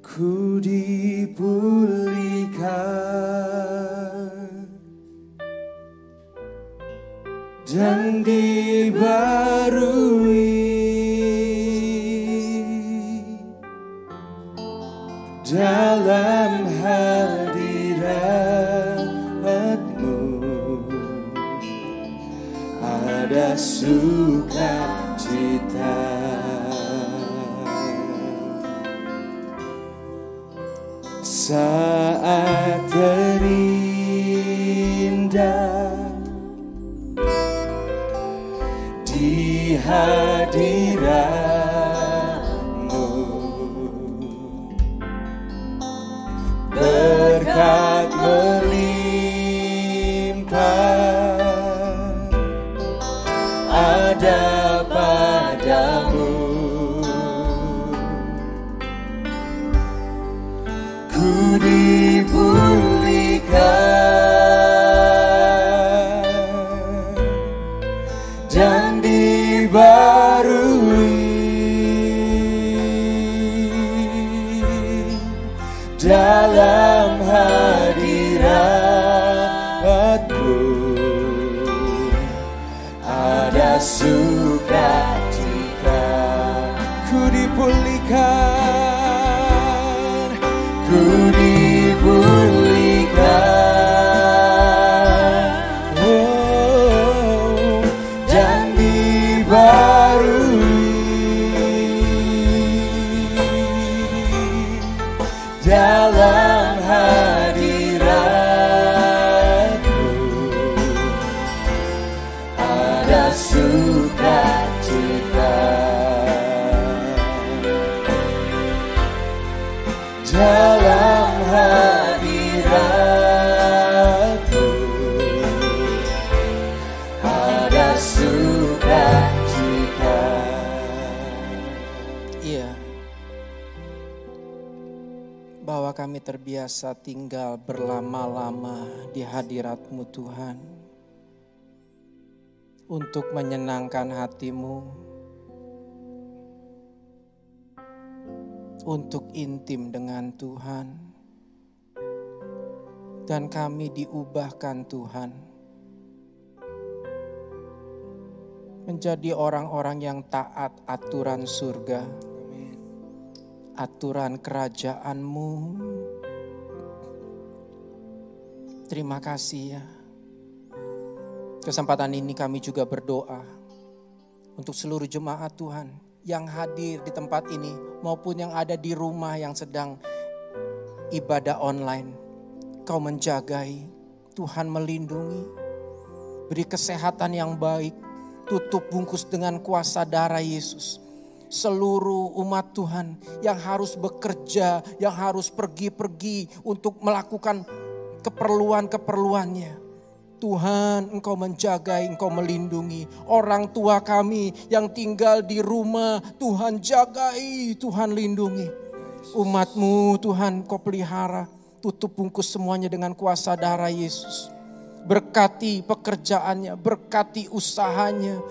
Ku dipulihkan dan dibarui sukacita. Saat terindah di hadiratmu Iya. Bahwa kami terbiasa tinggal berlama-lama di hadiratmu Tuhan. Untuk menyenangkan hatimu. Untuk intim dengan Tuhan. Dan kami diubahkan Tuhan. Menjadi orang-orang yang taat aturan surga aturan kerajaanmu. Terima kasih ya. Kesempatan ini kami juga berdoa untuk seluruh jemaat Tuhan yang hadir di tempat ini maupun yang ada di rumah yang sedang ibadah online. Kau menjagai, Tuhan melindungi, beri kesehatan yang baik, tutup bungkus dengan kuasa darah Yesus seluruh umat Tuhan yang harus bekerja, yang harus pergi-pergi untuk melakukan keperluan-keperluannya. Tuhan, Engkau menjaga, Engkau melindungi orang tua kami yang tinggal di rumah. Tuhan jagai, Tuhan lindungi. Umatmu Tuhan kau pelihara, tutup bungkus semuanya dengan kuasa darah Yesus. Berkati pekerjaannya, berkati usahanya,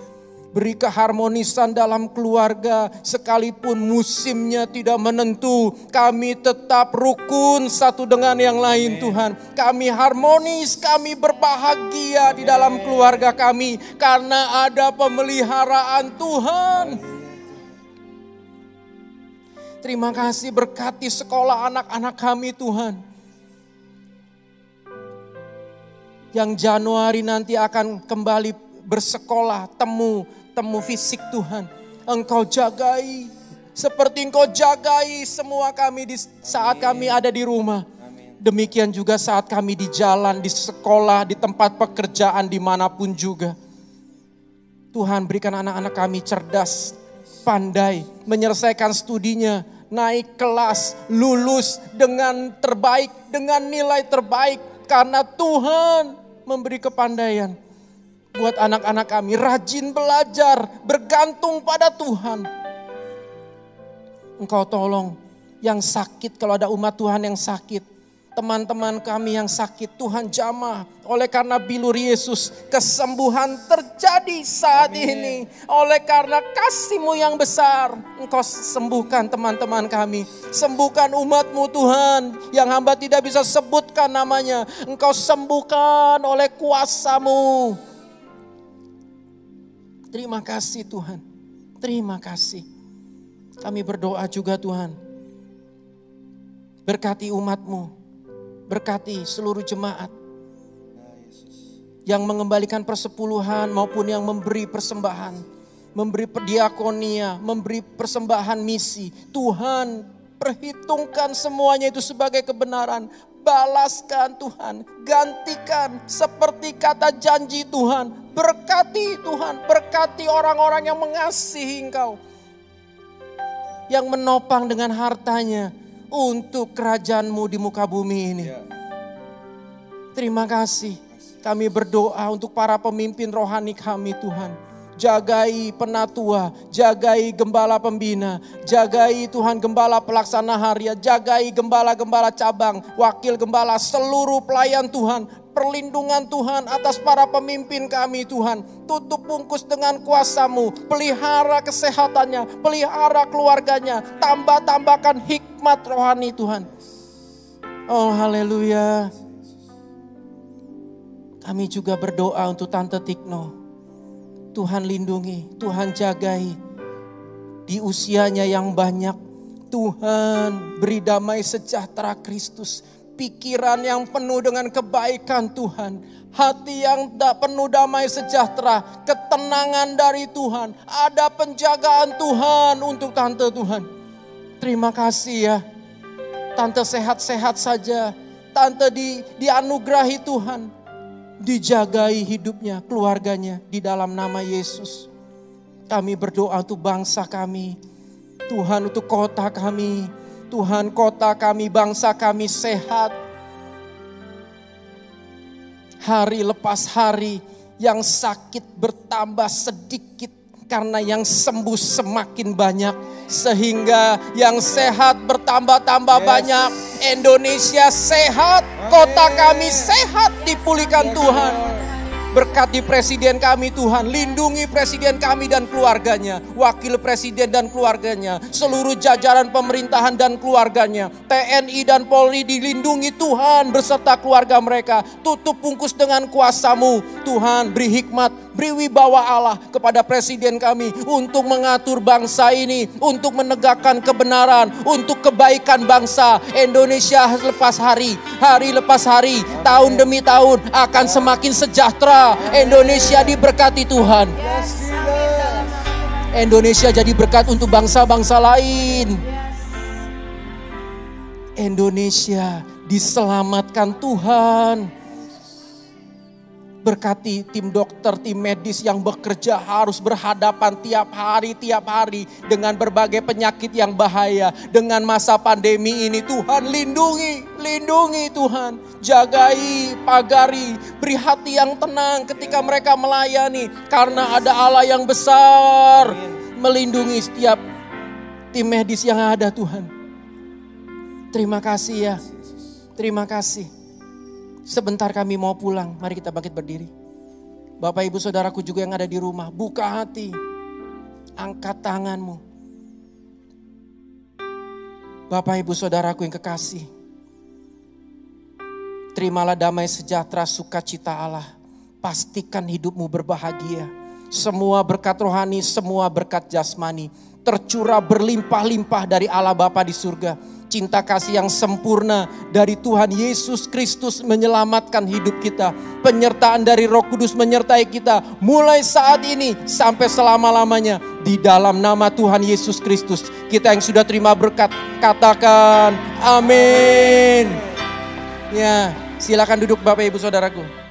Beri keharmonisan dalam keluarga sekalipun musimnya tidak menentu. Kami tetap rukun satu dengan yang lain Tuhan. Kami harmonis, kami berbahagia di dalam keluarga kami. Karena ada pemeliharaan Tuhan. Terima kasih berkati sekolah anak-anak kami Tuhan. Yang Januari nanti akan kembali bersekolah, temu, temu fisik Tuhan. Engkau jagai, seperti engkau jagai semua kami di saat kami ada di rumah. Demikian juga saat kami di jalan, di sekolah, di tempat pekerjaan, di mana pun juga. Tuhan berikan anak-anak kami cerdas, pandai, menyelesaikan studinya, naik kelas, lulus dengan terbaik, dengan nilai terbaik. Karena Tuhan memberi kepandaian buat anak-anak kami. Rajin belajar, bergantung pada Tuhan. Engkau tolong yang sakit kalau ada umat Tuhan yang sakit. Teman-teman kami yang sakit Tuhan jamah. Oleh karena bilur Yesus kesembuhan terjadi saat ini. Oleh karena kasihmu yang besar. Engkau sembuhkan teman-teman kami. Sembuhkan umatmu Tuhan. Yang hamba tidak bisa sebutkan namanya. Engkau sembuhkan oleh kuasamu. Terima kasih Tuhan. Terima kasih. Kami berdoa juga Tuhan. Berkati umatmu. Berkati seluruh jemaat. Yang mengembalikan persepuluhan maupun yang memberi persembahan. Memberi diakonia, memberi persembahan misi. Tuhan perhitungkan semuanya itu sebagai kebenaran. Balaskan Tuhan, gantikan seperti kata janji Tuhan. Berkati Tuhan, berkati orang-orang yang mengasihi Engkau. Yang menopang dengan hartanya untuk kerajaanmu di muka bumi ini. Terima kasih. Kami berdoa untuk para pemimpin rohani kami Tuhan. Jagai penatua, jagai gembala pembina, jagai Tuhan gembala pelaksana harian, jagai gembala-gembala cabang, wakil gembala seluruh pelayan Tuhan, perlindungan Tuhan atas para pemimpin kami Tuhan. Tutup bungkus dengan kuasamu, pelihara kesehatannya, pelihara keluarganya, tambah-tambahkan hikmat rohani Tuhan. Oh haleluya. Kami juga berdoa untuk Tante Tikno. Tuhan lindungi, Tuhan jagai. Di usianya yang banyak, Tuhan beri damai sejahtera Kristus. Pikiran yang penuh dengan kebaikan Tuhan. Hati yang tak penuh damai sejahtera. Ketenangan dari Tuhan. Ada penjagaan Tuhan untuk Tante Tuhan. Terima kasih ya. Tante sehat-sehat saja. Tante di, dianugerahi Tuhan dijagai hidupnya, keluarganya di dalam nama Yesus. Kami berdoa untuk bangsa kami, Tuhan untuk kota kami, Tuhan kota kami, bangsa kami sehat. Hari lepas hari Yang sakit bertambah sedikit karena yang sembuh semakin banyak sehingga yang sehat bertambah-tambah banyak. Indonesia sehat, kota kami sehat dipulihkan Tuhan. Berkati presiden kami Tuhan, lindungi presiden kami dan keluarganya, wakil presiden dan keluarganya, seluruh jajaran pemerintahan dan keluarganya, TNI dan Polri dilindungi Tuhan beserta keluarga mereka. Tutup bungkus dengan kuasamu, Tuhan beri hikmat, beri wibawa Allah kepada presiden kami untuk mengatur bangsa ini, untuk menegakkan kebenaran, untuk kebaikan bangsa Indonesia lepas hari, hari lepas hari, tahun demi tahun akan semakin sejahtera. Indonesia diberkati Tuhan. Indonesia jadi berkat untuk bangsa-bangsa lain. Indonesia diselamatkan Tuhan. Berkati tim dokter, tim medis yang bekerja harus berhadapan tiap hari, tiap hari dengan berbagai penyakit yang bahaya. Dengan masa pandemi ini Tuhan lindungi, lindungi Tuhan. Jagai, pagari, beri hati yang tenang ketika mereka melayani. Karena ada Allah yang besar melindungi setiap tim medis yang ada Tuhan. Terima kasih ya, terima kasih. Sebentar kami mau pulang, mari kita bangkit berdiri. Bapak ibu saudaraku juga yang ada di rumah, buka hati. Angkat tanganmu. Bapak ibu saudaraku yang kekasih. Terimalah damai sejahtera sukacita Allah. Pastikan hidupmu berbahagia. Semua berkat rohani, semua berkat jasmani. Tercurah berlimpah-limpah dari Allah Bapa di surga cinta kasih yang sempurna dari Tuhan Yesus Kristus menyelamatkan hidup kita. Penyertaan dari Roh Kudus menyertai kita mulai saat ini sampai selama-lamanya di dalam nama Tuhan Yesus Kristus. Kita yang sudah terima berkat katakan amin. Ya, silakan duduk Bapak Ibu Saudaraku.